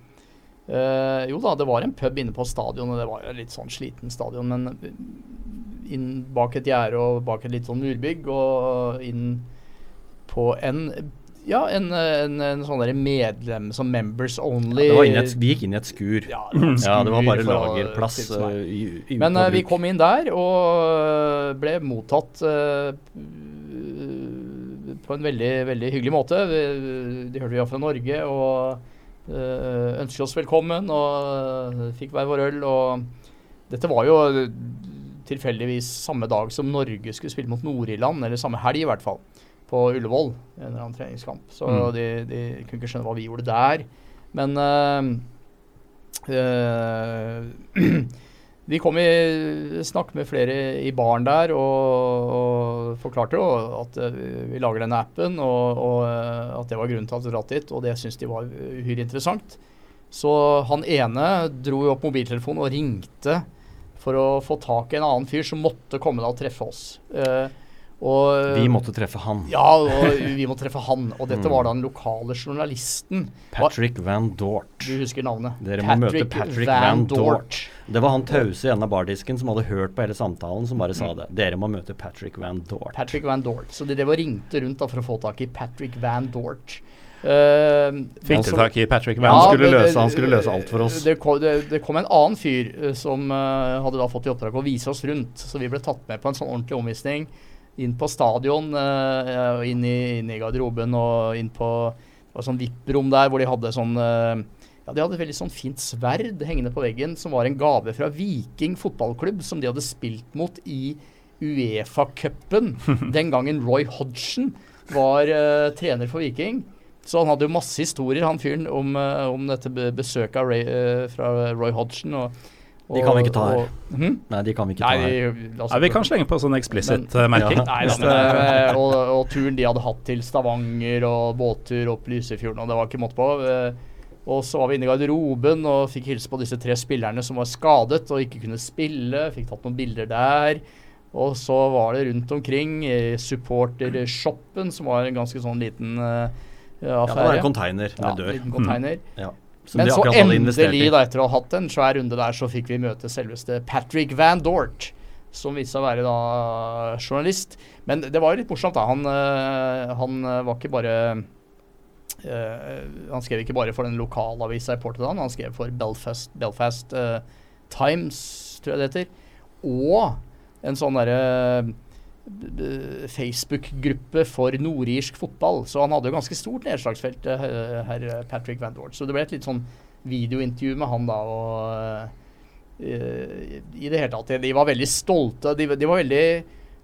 S3: Uh, Jo da, det var en pub inne på stadion, og det var jo litt sånn sliten stadion, men inn bak et gjerde og bak et litt sånn murbygg og inn på en ja, en, en, en sånn medlem som members only.
S2: Ja, et, vi gikk inn i et skur. Ja, det var, skur ja, det var bare lagerplass.
S3: Uh, Men uh, vi kom inn der og ble mottatt uh, på en veldig, veldig hyggelig måte. De, de hørte vi var fra Norge og ønsket oss velkommen og fikk hver vår øl. Og dette var jo tilfeldigvis samme dag som Norge skulle spille mot Nord-Irland, eller samme helg i hvert fall på Ullevål i en eller annen treningskamp. Så mm. de, de, kunne ikke skjønne hva vi gjorde der. Men uh, vi kom i snakk med flere i baren der og, og forklarte jo at uh, vi lager denne appen, og, og at det var grunnen til at vi dratt dit. Og det syntes de var uhyre interessant. Så han ene dro jo opp mobiltelefonen og ringte for å få tak i en annen fyr som måtte komme da og treffe oss. Uh,
S2: og, vi måtte treffe han.
S3: Ja, og vi måtte treffe han. Og dette mm. var da den lokale journalisten.
S2: Patrick Van Dort.
S3: Du husker navnet.
S2: Dere må møte Patrick Van, Van Dort. Det var han tause i enden av bardisken som hadde hørt på hele samtalen, som bare sa mm. det. Dere må møte Patrick Van Dort.
S3: Patrick Van Dort. Så de drev og ringte rundt da for å få tak i Patrick Van Dort. Uh,
S1: Fikk du tak i Patrick Van?
S2: Ja, han, skulle løse, han skulle løse alt for oss.
S3: Det kom, det, det kom en annen fyr uh, som uh, hadde da fått i oppdrag å vise oss rundt. Så vi ble tatt med på en sånn ordentlig omvisning inn på stadion, uh, inn, i, inn, i, garderoben og inn på det var sånn VIP-rom der hvor de hadde sånn uh, ja, De hadde et veldig sånn fint sverd hengende på veggen som var en gave fra Viking fotballklubb som de hadde spilt mot i Uefa-cupen den gangen Roy Hodgson var uh, trener for Viking. Så han hadde jo masse historier, han fyren, om, om dette besøket Ray, fra Roy Hodgson. og
S2: de kan vi ikke ta her. Hmm? Nei, de kan vi ikke ta
S1: nei,
S2: her.
S1: Nei, vi kan slenge på sånn eksplisitt-merking.
S3: Ja. Eh, og, og, turen de hadde hatt til Stavanger og båttur opp Lysefjorden, og det var ikke måte på. Eh, og så var vi inne i garderoben og fikk hilse på disse tre spillerne som var skadet og ikke kunne spille. Fikk tatt noen bilder der. Og så var det rundt omkring i supportershoppen, som var en ganske sånn liten uh, affære. Ja, det
S2: var en container med dør.
S3: Ja, container.
S2: Mm. Ja.
S3: Men så endelig, da, etter å ha hatt en svær runde der, så fikk vi møte selveste Patrick Van Dort. Som viste seg å være da journalist. Men det var jo litt morsomt, da. Han, øh, han øh, var ikke bare uh, Han skrev ikke bare for den lokalavisa i Portugal, han skrev for Belfast, Belfast uh, Times, tror jeg det heter. Og en sånn derre Facebook-gruppe for nordirsk fotball. Så han hadde jo ganske stort nedslagsfelt, eh, herr Patrick Van Dort. Så det ble et litt sånn videointervju med han da. og uh, I det hele tatt. De var veldig stolte. De, de var veldig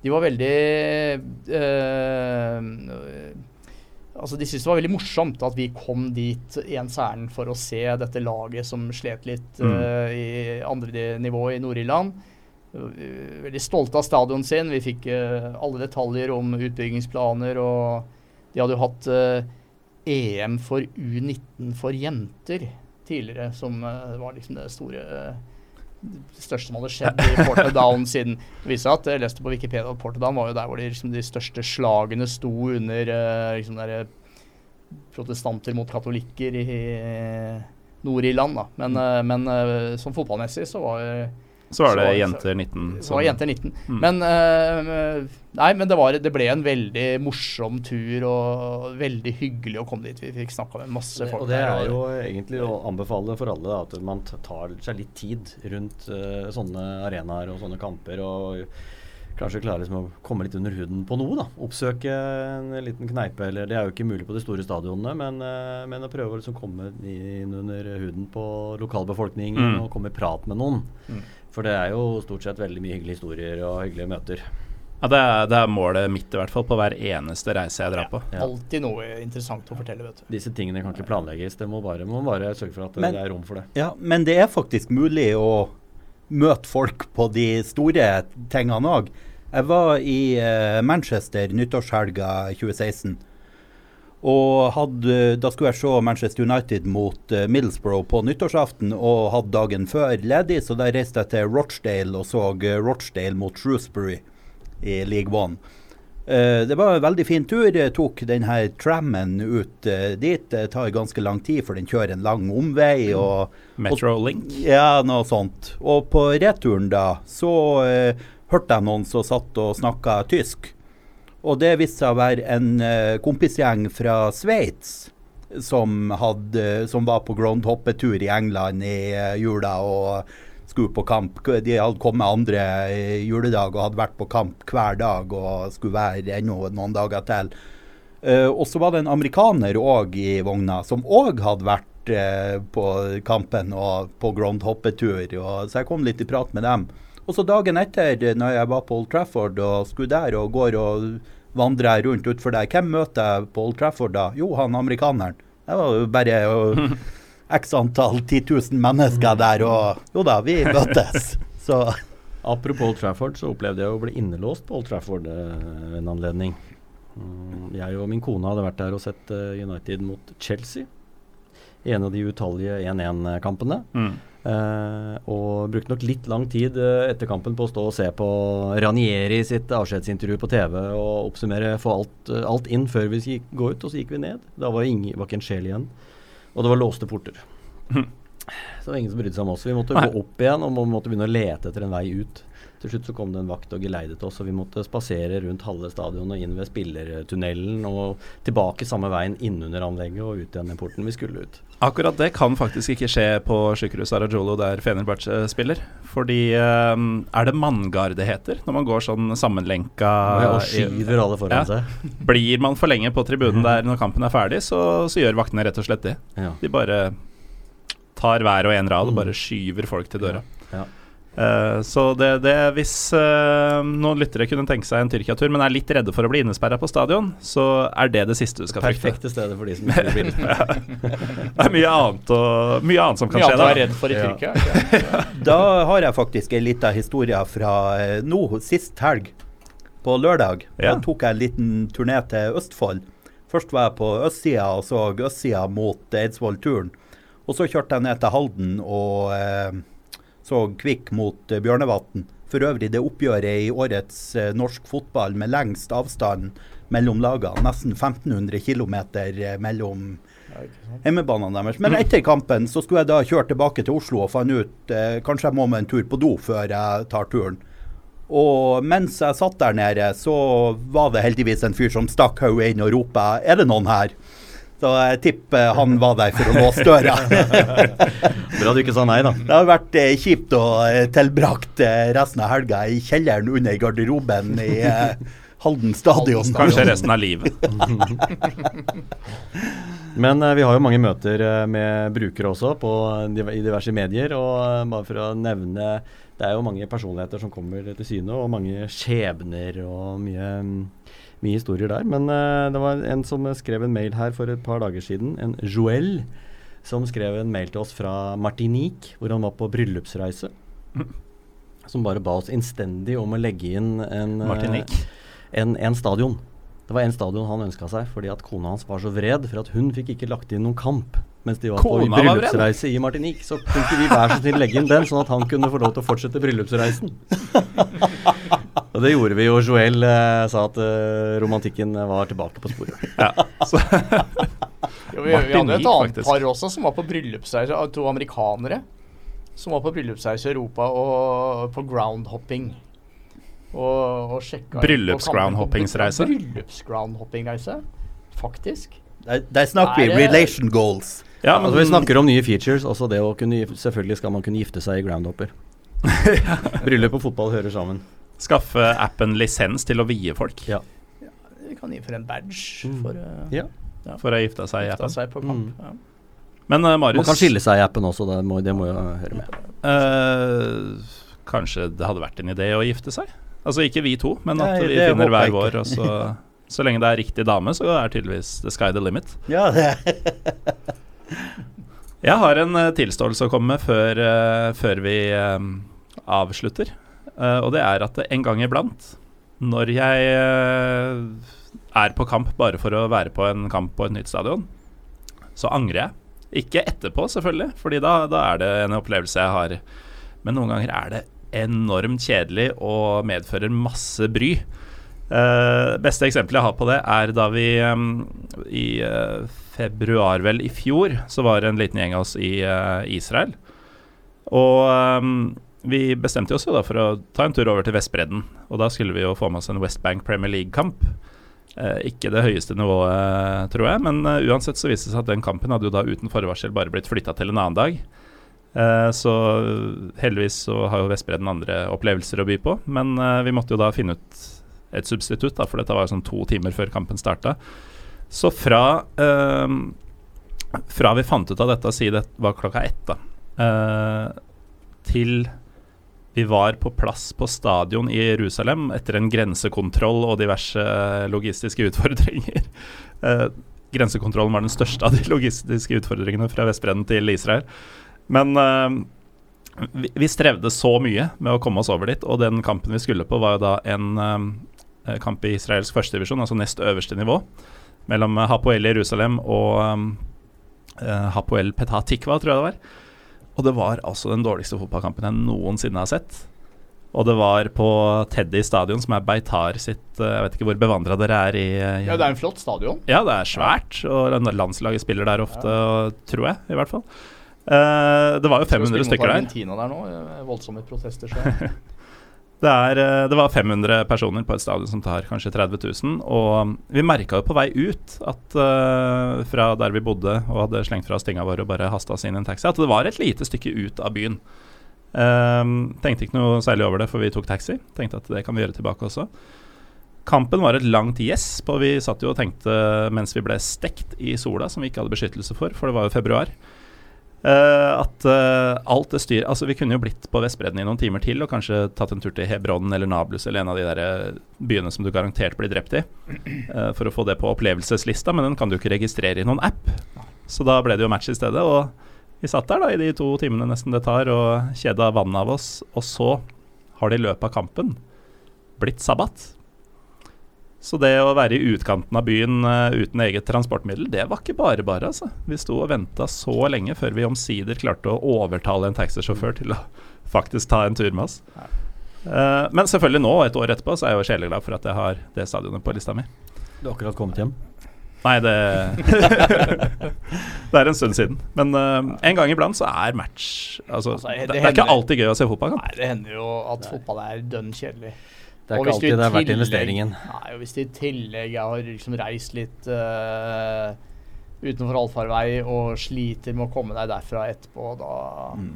S3: De var veldig uh, Altså, De syntes det var veldig morsomt at vi kom dit ens ærend for å se dette laget som slet litt uh, i andre nivå i Nord-Irland veldig stolte av stadion sin. Vi fikk uh, alle detaljer om utbyggingsplaner, og de hadde jo hatt uh, eh, EM for U19 for jenter tidligere, som uh, var liksom det store det største som hadde skjedd i Portadown siden det viste at Jeg leste på Wikipedia at Portadown var jo der hvor de, liksom, de største slagene sto under liksom der, protestanter mot katolikker i Nord-Irland. Men, mm. men sånn fotballmessig så var
S1: Så var det så, Jenter 19.
S3: Så var Jenter 19. Mm. Men uh, Nei, men det, var, det, ble en veldig morsom tur og veldig hyggelig å komme dit. Vi fikk snakka med masse folk.
S2: Og det er jo egentlig å anbefale for alle da, at man tar seg litt tid rundt uh, sånne arenaer og sånne kamper. og kanskje klare liksom å komme litt under huden på noe. da. Oppsøke en liten kneipe. eller Det er jo ikke mulig på de store stadionene, men, uh, men å prøve å liksom komme inn under huden på lokalbefolkningen mm. og komme i prat med noen. Mm. For det er jo stort sett veldig mye hyggelige historier og hyggelige møter.
S1: Ja, det er, det er, målet mitt i hvert fall på hver eneste reise jeg drar på.
S3: Ja. Alltid noe interessant å fortelle. vet du.
S2: Disse tingene kan ikke planlegges. Det må bare, må bare sørge for at men, det er rom for det.
S4: Ja, Men det er faktisk mulig å møte folk på de store tingene òg. Jeg var i uh, Manchester nyttårshelga 2016. Og hadde, da skulle jeg se Manchester United mot uh, Middlesbrough på nyttårsaften og hadde dagen før ledig, så da reiste jeg til Rochdale og så uh, Rochdale mot Shrewsbury i League One. Uh, det var en veldig fin tur. Jeg tok denne trammen ut dit. Det tar ganske lang tid, for den kjører en lang omvei. Mm. Og,
S1: Metrolink?
S4: Ja, noe sånt. Og på returen da, så uh, hørte jeg noen som satt og snakka tysk. Og det viste seg å være en kompisgjeng fra Sveits som, som, var på groundhoppetur i England i jula. og skulle på kamp. De hadde kommet andre juledag og hadde vært på kamp hver dag og skulle være ennå noen dager til. Uh, og så var det en amerikaner òg i vogna som òg hadde vært på kampen og på groundhoppetur. Så jeg kom litt i prat med dem. Og så dagen etter, når jeg var på Old Trafford og skulle der og går og vandrer rundt utfor der, hvem møter jeg på Old Trafford da? Jo, han amerikaneren. Det var jo bare x antall 10 000 mennesker der, og jo da, vi møtes. Så
S2: Apropos Old Trafford, så opplevde jeg å bli innelåst på Old Trafford eh, en anledning. Mm, jeg og min kone hadde vært der og sett uh, United mot Chelsea. I en av de utallige 1-1-kampene. Mm. Uh, og brukte nok litt lang tid uh, etter kampen på å stå og se på Ranieri sitt avskjedsintervju på TV og oppsummere, få alt, uh, alt inn før vi gikk, gå ut. Og så gikk vi ned. Da var, ingen, var ikke en sjel igjen. Og det var låste porter. Mm. Så det var ingen som brydde seg om oss. Vi måtte Nei. gå opp igjen og måtte begynne å lete etter en vei ut. Til slutt så kom det en vakt og geleidet oss, og vi måtte spasere rundt halve stadion og inn ved spillertunnelen og tilbake samme veien innunder anlegget og ut igjen i porten vi skulle ut.
S1: Akkurat det kan faktisk ikke skje på sykehuset Arajolo der Fenerbahçe spiller. Fordi um, er det manngarde heter når man går sånn sammenlenka
S2: Og skyver alle foran ja. seg.
S1: Blir man for lenge på tribunen der når kampen er ferdig, så, så gjør vaktene rett og slett det. Ja. De bare tar hver og en rad og bare skyver folk til døra. Ja. Uh, så det, det hvis uh, noen lyttere kunne tenke seg en Tyrkia-tur, men er litt redde for å bli innesperra på stadion, så er det det siste du skal
S2: frykte. Perfekte stedet for de som ikke vil.
S1: det er mye annet, og, mye annet som kan mye skje
S3: da. Mye annet å være redd for i Tyrkia. Ja.
S4: da har jeg faktisk en liten historie fra uh, nå sist helg. På lørdag ja. Da tok jeg en liten turné til Østfold. Først var jeg på østsida og så østsida mot Eidsvoll-turen. Og så kjørte jeg ned til Halden og så Kvikk mot uh, Bjørnevatn. For øvrig det oppgjøret i årets uh, norsk fotball med lengst avstand mellom lagene. Nesten 1500 km uh, mellom hjemmebanene deres. Men etter kampen så skulle jeg da kjøre tilbake til Oslo og fant ut eh, kanskje jeg må med en tur på do før jeg tar turen. Og mens jeg satt der nede, så var det heldigvis en fyr som stakk hodet inn og ropte 'Er det noen her?' Så jeg tipper han var der for å låse døra.
S2: Bra du ikke sa nei, da.
S4: Det har vært eh, kjipt å eh, tilbrakt eh, resten av helga i kjelleren under garderoben i eh, Halden stadion.
S1: Kanskje resten av livet.
S2: Men eh, vi har jo mange møter eh, med brukere også på, i diverse medier. Og bare for å nevne Det er jo mange personligheter som kommer til syne, og mange skjebner og mye mm, mye historier der. Men uh, det var en som skrev en mail her for et par dager siden. En Joel som skrev en mail til oss fra Martinique, hvor han var på bryllupsreise. Som bare ba oss innstendig om å legge inn en, uh, en, en stadion. Det var en stadion han ønska seg fordi at kona hans var så vred for at hun fikk ikke lagt inn noen kamp mens de var Kona på bryllupsreise i Martinique. Så kunne vi hver så snill legge inn den, sånn at han kunne få lov til å fortsette bryllupsreisen. Og det gjorde vi, og Joel eh, sa at eh, romantikken var tilbake på sporet. Ja.
S3: jo, vi, vi, hadde et annet par også som var på bryllupsreise, to amerikanere. som var på bryllupsreise i Europa og på groundhopping. Og, og sjekka
S1: Bryllups-groundhoppingsreise?
S3: Bryllups-groundhoppingreise, faktisk.
S4: Der, der snakker vi relation goals.
S2: Ja, men altså, Vi snakker om nye features. Også det å kunne, selvfølgelig skal man kunne gifte seg i groundhopper. Bryllup og fotball hører sammen.
S1: Skaffe appen lisens til å vie folk?
S2: Ja.
S3: ja vi kan for en badge mm. for, uh,
S2: ja.
S1: Ja. for å gifte seg i appen.
S3: Seg på kamp, mm. ja.
S1: Men uh, Marius
S2: Man kan skille seg i appen også, det må, det må jo høre med.
S1: Uh, kanskje det hadde vært en idé å gifte seg? Altså ikke vi to, men at Nei, vi finner hver vår, og så Så lenge det er riktig dame, så er tydeligvis the sky the limit.
S4: Ja, det
S1: Jeg har en tilståelse å komme med før, uh, før vi uh, avslutter. Uh, og det er at en gang iblant, når jeg er på kamp bare for å være på en kamp på et nytt stadion, så angrer jeg. Ikke etterpå, selvfølgelig, Fordi da, da er det en opplevelse jeg har. Men noen ganger er det enormt kjedelig og medfører masse bry. Uh, beste eksempelet jeg har på det, er da vi um, i uh, februar vel i fjor, så var det en liten gjeng av oss i uh, Israel. Og um, vi bestemte oss jo da for å ta en tur over til Vestbredden. Og da skulle vi jo få med oss en Westbank Premier League-kamp. ikke det høyeste nivået, tror jeg, men uansett så viste det seg at den kampen hadde jo da uten forvarsel bare blitt flytta til en annen dag. så heldigvis så har jo Vestbredden andre opplevelser å by på, men vi måtte jo da finne ut et substitutt, da, for dette var jo sånn to timer før kampen starta. Så fra, fra vi fant ut av dette, si det var klokka ett, da, til vi var på plass på stadion i Jerusalem etter en grensekontroll og diverse logistiske utfordringer. Eh, grensekontrollen var den største av de logistiske utfordringene fra Vestbredden til Israel. Men vi, vi, strevde så mye med å komme oss over dit, og den kampen vi skulle på, var jo da en Eh, kamp i israelsk førstedivisjon, altså nest øverste nivå, mellom Hapoel Hapoel Jerusalem og uh, Hapoel Petah Tikva, tror jeg det var. Og det var altså den dårligste fotballkampen jeg noensinne har sett. Og det var på Teddy stadion, som er Beitar sitt Jeg vet ikke hvor bevandra dere er i
S3: Ja, det er en flott stadion.
S1: Ja, det er svært. Og landslaget spiller der ofte, ja. tror jeg, i hvert fall. Uh, det var jo 500 stykker der.
S3: Argentina der nå. Voldsomme protester.
S1: Det, er, eh, det, var 500 personer på et stadion som tar kanskje 30 000. Og vi merka jo på vei ut at uh, fra der vi bodde og hadde slengt fra oss tinga våre og bare hasta oss inn i en taxi, at det var et lite stykke ut av byen. Uh, tenkte ikke noe særlig over det, for vi tok taxi. Tenkte at det kan vi gjøre tilbake også. Kampen var et langt gjesp, og vi satt jo og tenkte mens vi ble stekt i sola, som vi ikke hadde beskyttelse for, for det var jo februar. Uh, at uh, alt det styret Altså, vi kunne jo blitt på Vestbredden i noen timer til og kanskje tatt en tur til Hebron eller Nablus eller en av de der eh, byene som du garantert blir drept i, uh, for å få det på opplevelseslista, men den kan du ikke registrere i noen app. Så da ble det jo match i stedet, og vi satt der da i de to timene nesten det tar, og kjeda vannet av oss, og så har det i løpet av kampen blitt sabbat. Så det å være i utkanten av byen uh, uten eget transportmiddel, det var ikke bare bare, altså. Vi sto og venta så lenge før vi omsider klarte å overtale en taxisjåfør til å faktisk ta en tur med oss. Uh, men selvfølgelig nå, et år etterpå, så er jeg jo sjeleglad for at jeg har det stadionet på lista mi.
S2: Du har akkurat kommet hjem?
S1: Nei, det Det er en stund siden. Men uh, en gang iblant så er match Altså, altså det, det, det, er ikke alltid gøy å se fotball.
S3: Nei, det hender jo at fotball er dønn kjedelig.
S2: Det er ikke alltid det er verdt investeringen.
S3: Nei, og hvis du i tillegg har liksom reist litt uh, utenfor allfarvei og sliter med å komme deg derfra etterpå, da mm.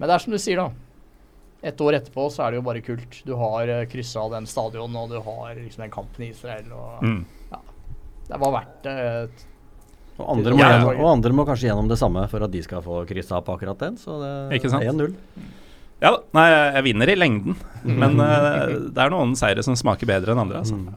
S3: Men det er som du sier, da. Et år etterpå så er det jo bare kult. Du har uh, eh, kryssa den stadion, og du har liksom den kampen i Israel. Og, mm. ja, det var verdt det. Uh,
S2: og andre, må, og andre må kanskje gjennom det samme for at de skal få kryssa på akkurat den. Så det er 1-0.
S1: Ja da. Nei, jeg vinner i lengden. Men uh, det er noen seire som smaker bedre enn andre. Altså. Mm.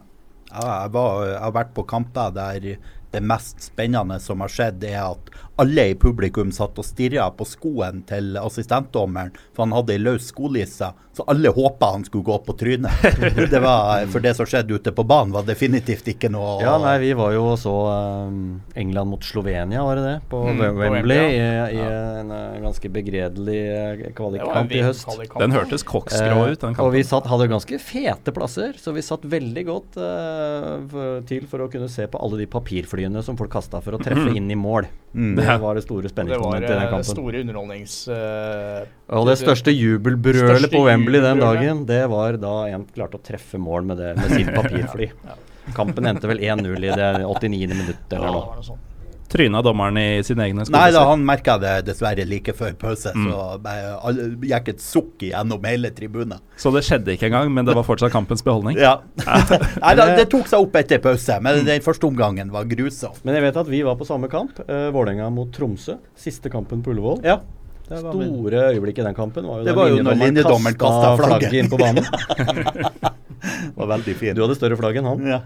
S4: Ja, jeg, var, jeg, har vært på kamper der det mest spennende som har skjedd, er at alle i publikum satt og stirra på skoen til assistentdommeren, for han hadde ei løs skolisse. Så alle håpa han skulle gå på trynet. Det var, for det som skjedde ute på banen, var definitivt ikke noe
S2: Ja, nei, vi var jo så um, England mot Slovenia, var det det? På mm, Wembley, i, i ja. en uh, ganske begredelig uh, kvalikkamp i høst.
S1: Den hørtes koksgrå ut, den
S2: kampen. Og vi satt, hadde ganske fete plasser, så vi satt veldig godt uh, til for å kunne se på alle de papirflyene som folk kasta for å treffe inn i mål. Mm. Det var det store spenningsmomentet i den kampen.
S3: Det var store underholdnings... Uh,
S2: og det største jubelbrølet på Wembley den dagen, det var da en klarte å treffe mål med, det, med sitt papirfly. ja. Kampen endte vel 1-0 i det 89. minuttet eller noe.
S1: Tryna dommeren i sine egne
S4: sko? Nei da, han merka det dessverre like før pause. Mm. Så gikk et sukk gjennom hele tribunen.
S1: Så det skjedde ikke engang, men det var fortsatt kampens beholdning?
S4: Ja. Nei, da, det tok seg opp etter pause, men mm. den første omgangen var grusom.
S2: Men jeg vet at vi var på samme kamp. Uh, Vålerenga mot Tromsø. Siste kampen på Ullevål.
S4: Ja.
S2: Store øyeblikk i den kampen var jo
S4: det var jo når linjedommeren kasta flagget.
S2: inn på banen.
S4: det var veldig fint.
S2: Du hadde større flagg enn han.
S4: Ja.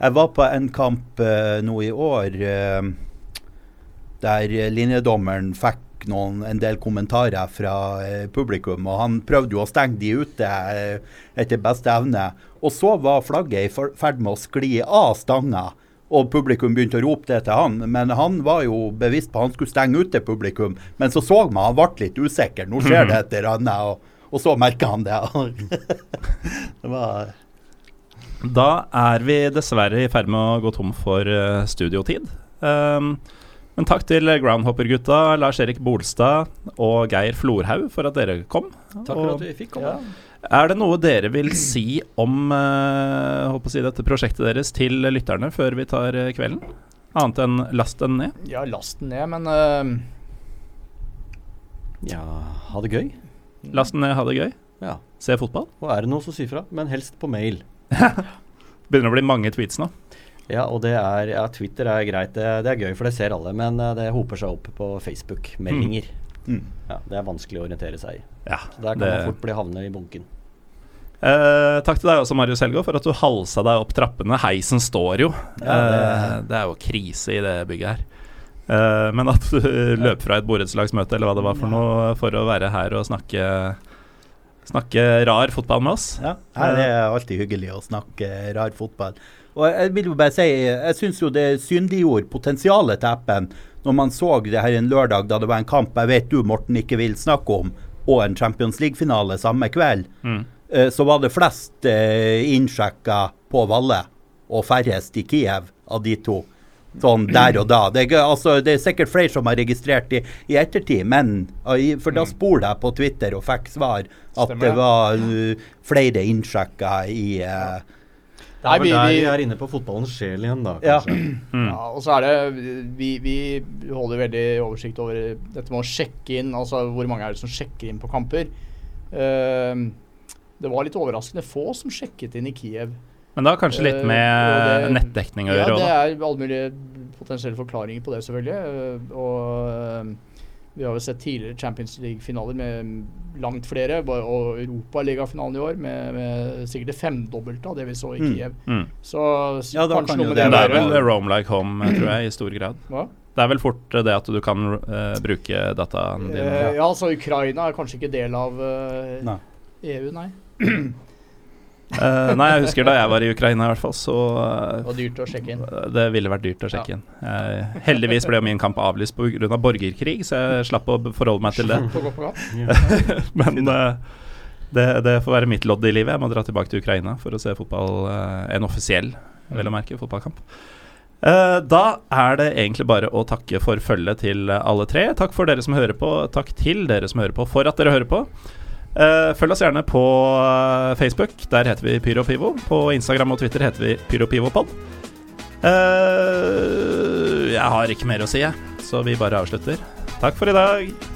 S4: Jeg var på en kamp uh, nå i år. Uh, der linjedommeren fikk noen, en del kommentarer fra eh, publikum. og Han prøvde jo å stenge de ute eh, etter beste evne. Og så var flagget i ferd med å skli av stanga. Og publikum begynte å rope det til han, men han var jo bevisst på at han skulle stenge ute publikum. Men så så man han ble litt usikker. Nå skjer det et eller annet, og, og så merka han det. det var
S1: da er vi dessverre i ferd med å gå tom for studiotid. Um, men takk til Groundhopper-gutta, Lars-Erik Bolstad og Geir Florhaug for at dere kom.
S2: Takk for at vi fikk komme.
S1: Ja. Er det noe dere vil si om uh, si dette prosjektet deres til lytterne før vi tar uh, kvelden? Annet enn last den ned?
S3: Ja, last den ned, men uh,
S2: Ja, ha det gøy.
S1: Last den ned, ha det gøy.
S2: Ja.
S1: Se fotball.
S2: Og er det noe, så si fra. Men helst på mail.
S1: Begynner å bli mange tweets nå.
S2: Ja, og det er, ja, Twitter er greit. Det, det, er gøy, for det ser alle. Men uh, det hoper seg opp på Facebook-meldinger. Mm. Mm. Ja, det er vanskelig å orientere seg i.
S1: Ja,
S2: så Der kan det... man fort bli havne i bunken.
S1: Eh, takk til deg også, Marius Helgaard, for at du halsa deg opp trappene. Heisen står jo. Ja, det... Eh, det... er jo krise i det bygget her. Eh, men at du løp fra et borettslagsmøte eller hva det var for noe, for å være her og snakke, snakke rar fotball med oss.
S4: Ja, det er alltid hyggelig å snakke rar fotball. Og jeg vil jo bare si, jeg syns jo det synliggjorde potensialet til appen når man så det her en lørdag da det var en kamp jeg vet du, Morten, ikke vil snakke om, og en Champions League-finale samme kveld. Mm. Uh, så var det flest uh, innsjekka på Valle og færrest i Kiev av de to. Sånn der og da. Det er, altså, det er sikkert flere som har registrert i, i ettertid, men uh, for da spoler jeg på Twitter og fikk svar at Stemmer. det var flere innsjekka i uh,
S2: det er vel der vi er inne på fotballens sjel igjen, da.
S3: Ja. Mm. ja. og så er det vi, vi, holder veldig oversikt over dette med å sjekke inn. Altså hvor mange er det som sjekker inn på kamper. Uh, det var litt overraskende få som sjekket inn i Kiev.
S1: Men da kanskje litt med uh, nettdekning å gjøre?
S3: Ja, det er alle mulige potensielle forklaringer på det, selvfølgelig. Uh, og vi har jo sett tidligere Champions League-finaler med langt flere, og Europaligafinalen i år med, med sikkert det femdobbelte av det vi så i mm. Kiev. Mm. Så
S1: ja, kanskje noe med det, det er vel Rome like home, tror jeg, i stor grad. Hva? Det er vel fort det at du kan uh, bruke dataen din?
S3: Uh, ja, altså Ukraina er kanskje ikke del av uh, nei. EU, nei.
S1: Uh, nei, jeg husker da jeg var i Ukraina, i hvert fall. Så
S3: uh, Og dyrt å sjekke inn?
S1: Det ville vært dyrt å sjekke ja. inn. Uh, heldigvis ble min kamp avlyst pga. Av borgerkrig, så jeg slapp å forholde meg til det. Men det, det, får være mitt lodd i livet. Jeg må dra tilbake til Ukraina for å se fotball, en offisiell, vel å merke, fotballkamp. da er det egentlig bare å takke for følget til alle tre. Takk for dere som hører på. Takk til dere som hører på, for at dere hører på. Uh, følg oss gjerne på uh, Facebook. Der heter vi Pyropivo. På Instagram og Twitter heter vi PyroPivoPod. Uh, jeg har ikke mer å si, jeg, så vi bare avslutter. Takk for i dag.